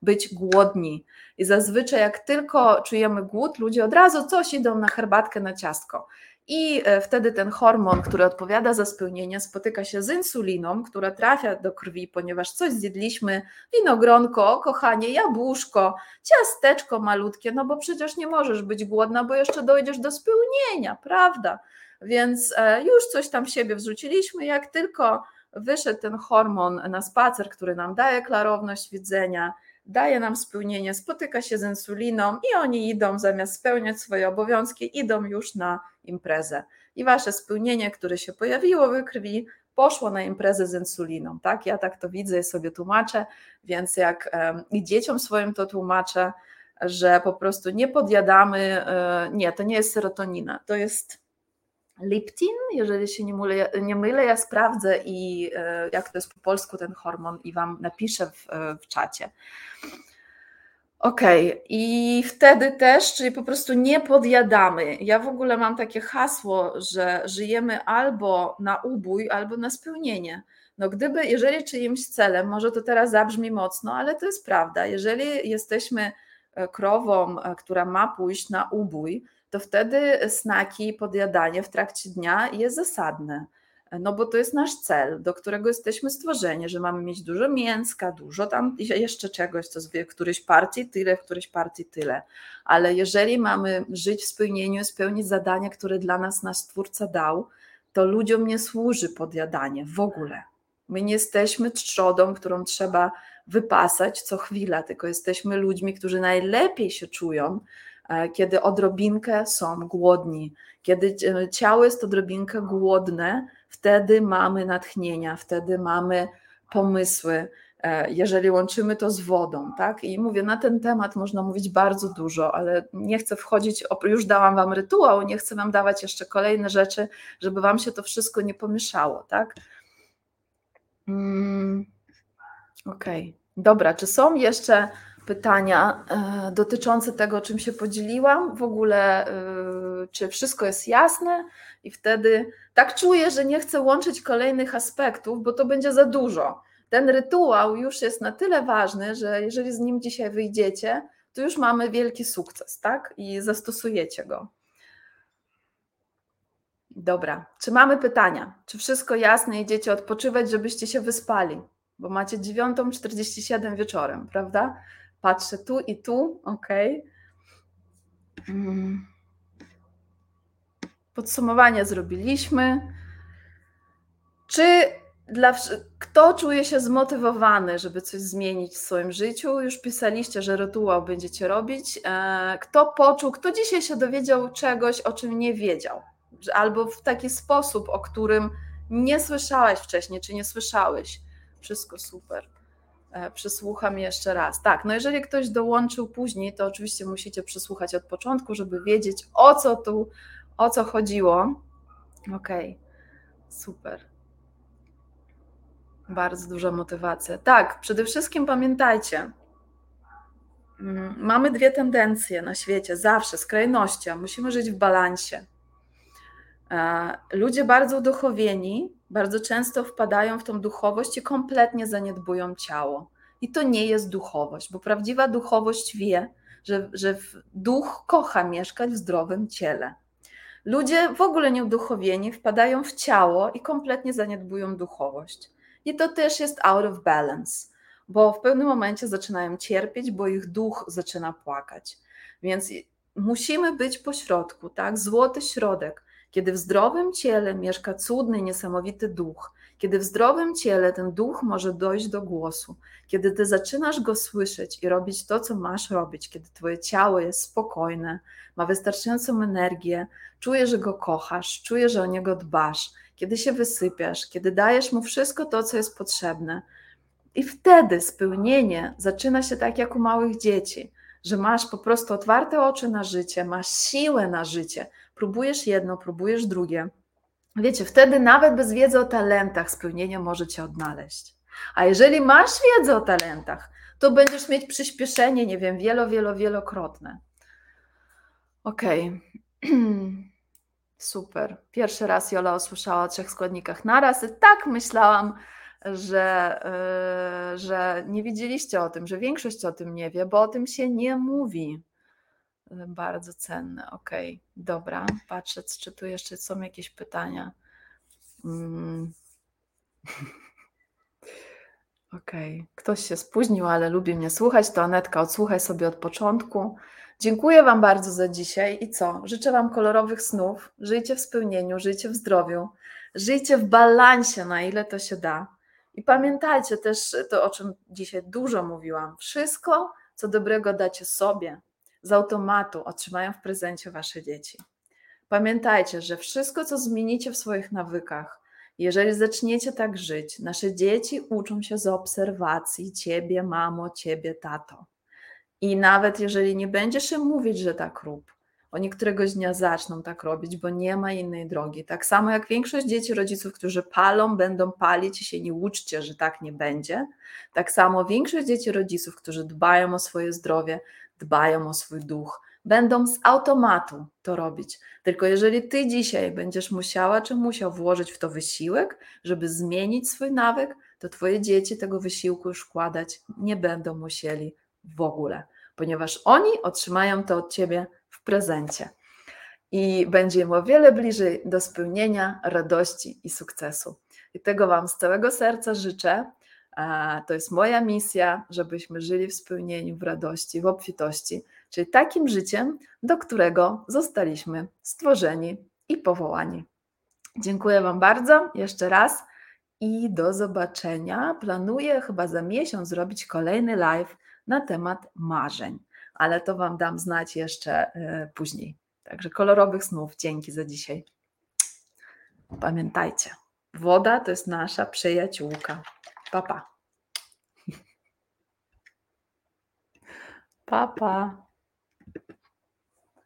być głodni. I zazwyczaj jak tylko czujemy głód, ludzie od razu coś idą na herbatkę, na ciastko. I e, wtedy ten hormon, który odpowiada za spełnienie, spotyka się z insuliną, która trafia do krwi, ponieważ coś zjedliśmy, winogronko, kochanie, jabłuszko, ciasteczko malutkie, no bo przecież nie możesz być głodna, bo jeszcze dojdziesz do spełnienia, prawda? Więc e, już coś tam siebie wrzuciliśmy. Jak tylko wyszedł ten hormon na spacer, który nam daje klarowność widzenia, daje nam spełnienie, spotyka się z insuliną i oni idą zamiast spełniać swoje obowiązki, idą już na imprezę. I wasze spełnienie, które się pojawiło we krwi, poszło na imprezę z insuliną. Tak? Ja tak to widzę i sobie tłumaczę, więc jak i dzieciom swoim to tłumaczę, że po prostu nie podjadamy, e, nie, to nie jest serotonina, to jest Liptin, jeżeli się nie mylę, nie mylę, ja sprawdzę i e, jak to jest po polsku ten hormon i Wam napiszę w, e, w czacie. Okej, okay. i wtedy też, czyli po prostu nie podjadamy. Ja w ogóle mam takie hasło, że żyjemy albo na ubój, albo na spełnienie. No gdyby, jeżeli czyimś celem, może to teraz zabrzmi mocno, ale to jest prawda, jeżeli jesteśmy e, krową, e, która ma pójść na ubój, to wtedy snaki, podjadanie w trakcie dnia jest zasadne. No bo to jest nasz cel, do którego jesteśmy stworzeni, że mamy mieć dużo mięska, dużo tam jeszcze czegoś, co w którejś partii tyle, w którejś partii tyle. Ale jeżeli mamy żyć w spełnieniu, spełnić zadania, które dla nas nasz Stwórca dał, to ludziom nie służy podjadanie w ogóle. My nie jesteśmy trzodą, którą trzeba wypasać co chwila, tylko jesteśmy ludźmi, którzy najlepiej się czują, e, kiedy odrobinkę są głodni. Kiedy e, ciało jest odrobinkę głodne, wtedy mamy natchnienia, wtedy mamy pomysły, e, jeżeli łączymy to z wodą, tak? I mówię, na ten temat można mówić bardzo dużo, ale nie chcę wchodzić, już dałam Wam rytuał, nie chcę Wam dawać jeszcze kolejne rzeczy, żeby Wam się to wszystko nie pomieszało, tak? Mm, Okej, okay. dobra, czy są jeszcze pytania e, dotyczące tego, czym się podzieliłam? W ogóle, e, czy wszystko jest jasne? I wtedy tak czuję, że nie chcę łączyć kolejnych aspektów, bo to będzie za dużo. Ten rytuał już jest na tyle ważny, że jeżeli z nim dzisiaj wyjdziecie, to już mamy wielki sukces, tak? I zastosujecie go. Dobra, czy mamy pytania? Czy wszystko jasne, idziecie odpoczywać, żebyście się wyspali? Bo macie 9.47 wieczorem, prawda? Patrzę tu i tu, ok. Mm. Podsumowanie zrobiliśmy. Czy dla, kto czuje się zmotywowany, żeby coś zmienić w swoim życiu? Już pisaliście, że rytuał będziecie robić. E, kto poczuł, kto dzisiaj się dowiedział czegoś, o czym nie wiedział? Albo w taki sposób, o którym nie słyszałeś wcześniej, czy nie słyszałeś? Wszystko super. E, przesłucham jeszcze raz. Tak, no jeżeli ktoś dołączył później, to oczywiście musicie przesłuchać od początku, żeby wiedzieć o co tu, o co chodziło. Okej, okay. super. Bardzo duża motywacja. Tak, przede wszystkim pamiętajcie, mm, mamy dwie tendencje na świecie, zawsze skrajności, a musimy żyć w balansie. E, ludzie bardzo uduchowieni bardzo często wpadają w tą duchowość i kompletnie zaniedbują ciało. I to nie jest duchowość, bo prawdziwa duchowość wie, że, że duch kocha mieszkać w zdrowym ciele. Ludzie w ogóle nieuduchowieni wpadają w ciało i kompletnie zaniedbują duchowość. I to też jest out of balance, bo w pewnym momencie zaczynają cierpieć, bo ich duch zaczyna płakać. Więc musimy być pośrodku, tak? Złoty środek kiedy w zdrowym ciele mieszka cudny, niesamowity duch, kiedy w zdrowym ciele ten duch może dojść do głosu, kiedy ty zaczynasz go słyszeć i robić to, co masz robić, kiedy twoje ciało jest spokojne, ma wystarczającą energię, czuje, że go kochasz, czuje, że o niego dbasz, kiedy się wysypiasz, kiedy dajesz mu wszystko to, co jest potrzebne. I wtedy spełnienie zaczyna się tak jak u małych dzieci, że masz po prostu otwarte oczy na życie, masz siłę na życie, próbujesz jedno, próbujesz drugie. Wiecie, wtedy nawet bez wiedzy o talentach spełnienie może cię odnaleźć. A jeżeli masz wiedzę o talentach, to będziesz mieć przyspieszenie, nie wiem, wielo, wielo, wielokrotne. Okej. Okay. Super. Pierwszy raz Jola usłyszała o trzech składnikach naraz. Tak myślałam, że, yy, że nie wiedzieliście o tym, że większość o tym nie wie, bo o tym się nie mówi. Bardzo cenne. Ok, dobra. Patrzę, czy tu jeszcze są jakieś pytania. Mm. Ktoś się spóźnił, ale lubi mnie słuchać. To Anetka, odsłuchaj sobie od początku. Dziękuję Wam bardzo za dzisiaj i co? Życzę Wam kolorowych snów. Żyjcie w spełnieniu, żyjcie w zdrowiu, żyjcie w balansie, na ile to się da. I pamiętajcie też to, o czym dzisiaj dużo mówiłam. Wszystko, co dobrego dacie sobie, z automatu otrzymają w prezencie wasze dzieci. Pamiętajcie, że wszystko, co zmienicie w swoich nawykach, jeżeli zaczniecie tak żyć, nasze dzieci uczą się z obserwacji ciebie, mamo, ciebie, tato. I nawet jeżeli nie będziesz im mówić, że tak rób, oni któregoś dnia zaczną tak robić, bo nie ma innej drogi. Tak samo jak większość dzieci rodziców, którzy palą, będą palić i się nie uczcie, że tak nie będzie. Tak samo większość dzieci rodziców, którzy dbają o swoje zdrowie, dbają o swój duch, będą z automatu to robić. Tylko jeżeli ty dzisiaj będziesz musiała czy musiał włożyć w to wysiłek, żeby zmienić swój nawyk, to twoje dzieci tego wysiłku już wkładać nie będą musieli w ogóle, ponieważ oni otrzymają to od ciebie w prezencie. I będzie im o wiele bliżej do spełnienia, radości i sukcesu. I tego Wam z całego serca życzę. To jest moja misja, żebyśmy żyli w spełnieniu, w radości, w obfitości, czyli takim życiem, do którego zostaliśmy stworzeni i powołani. Dziękuję Wam bardzo jeszcze raz i do zobaczenia. Planuję chyba za miesiąc zrobić kolejny live na temat marzeń, ale to Wam dam znać jeszcze e, później. Także kolorowych snów. Dzięki za dzisiaj. Pamiętajcie, woda to jest nasza przyjaciółka. Papa. Papa.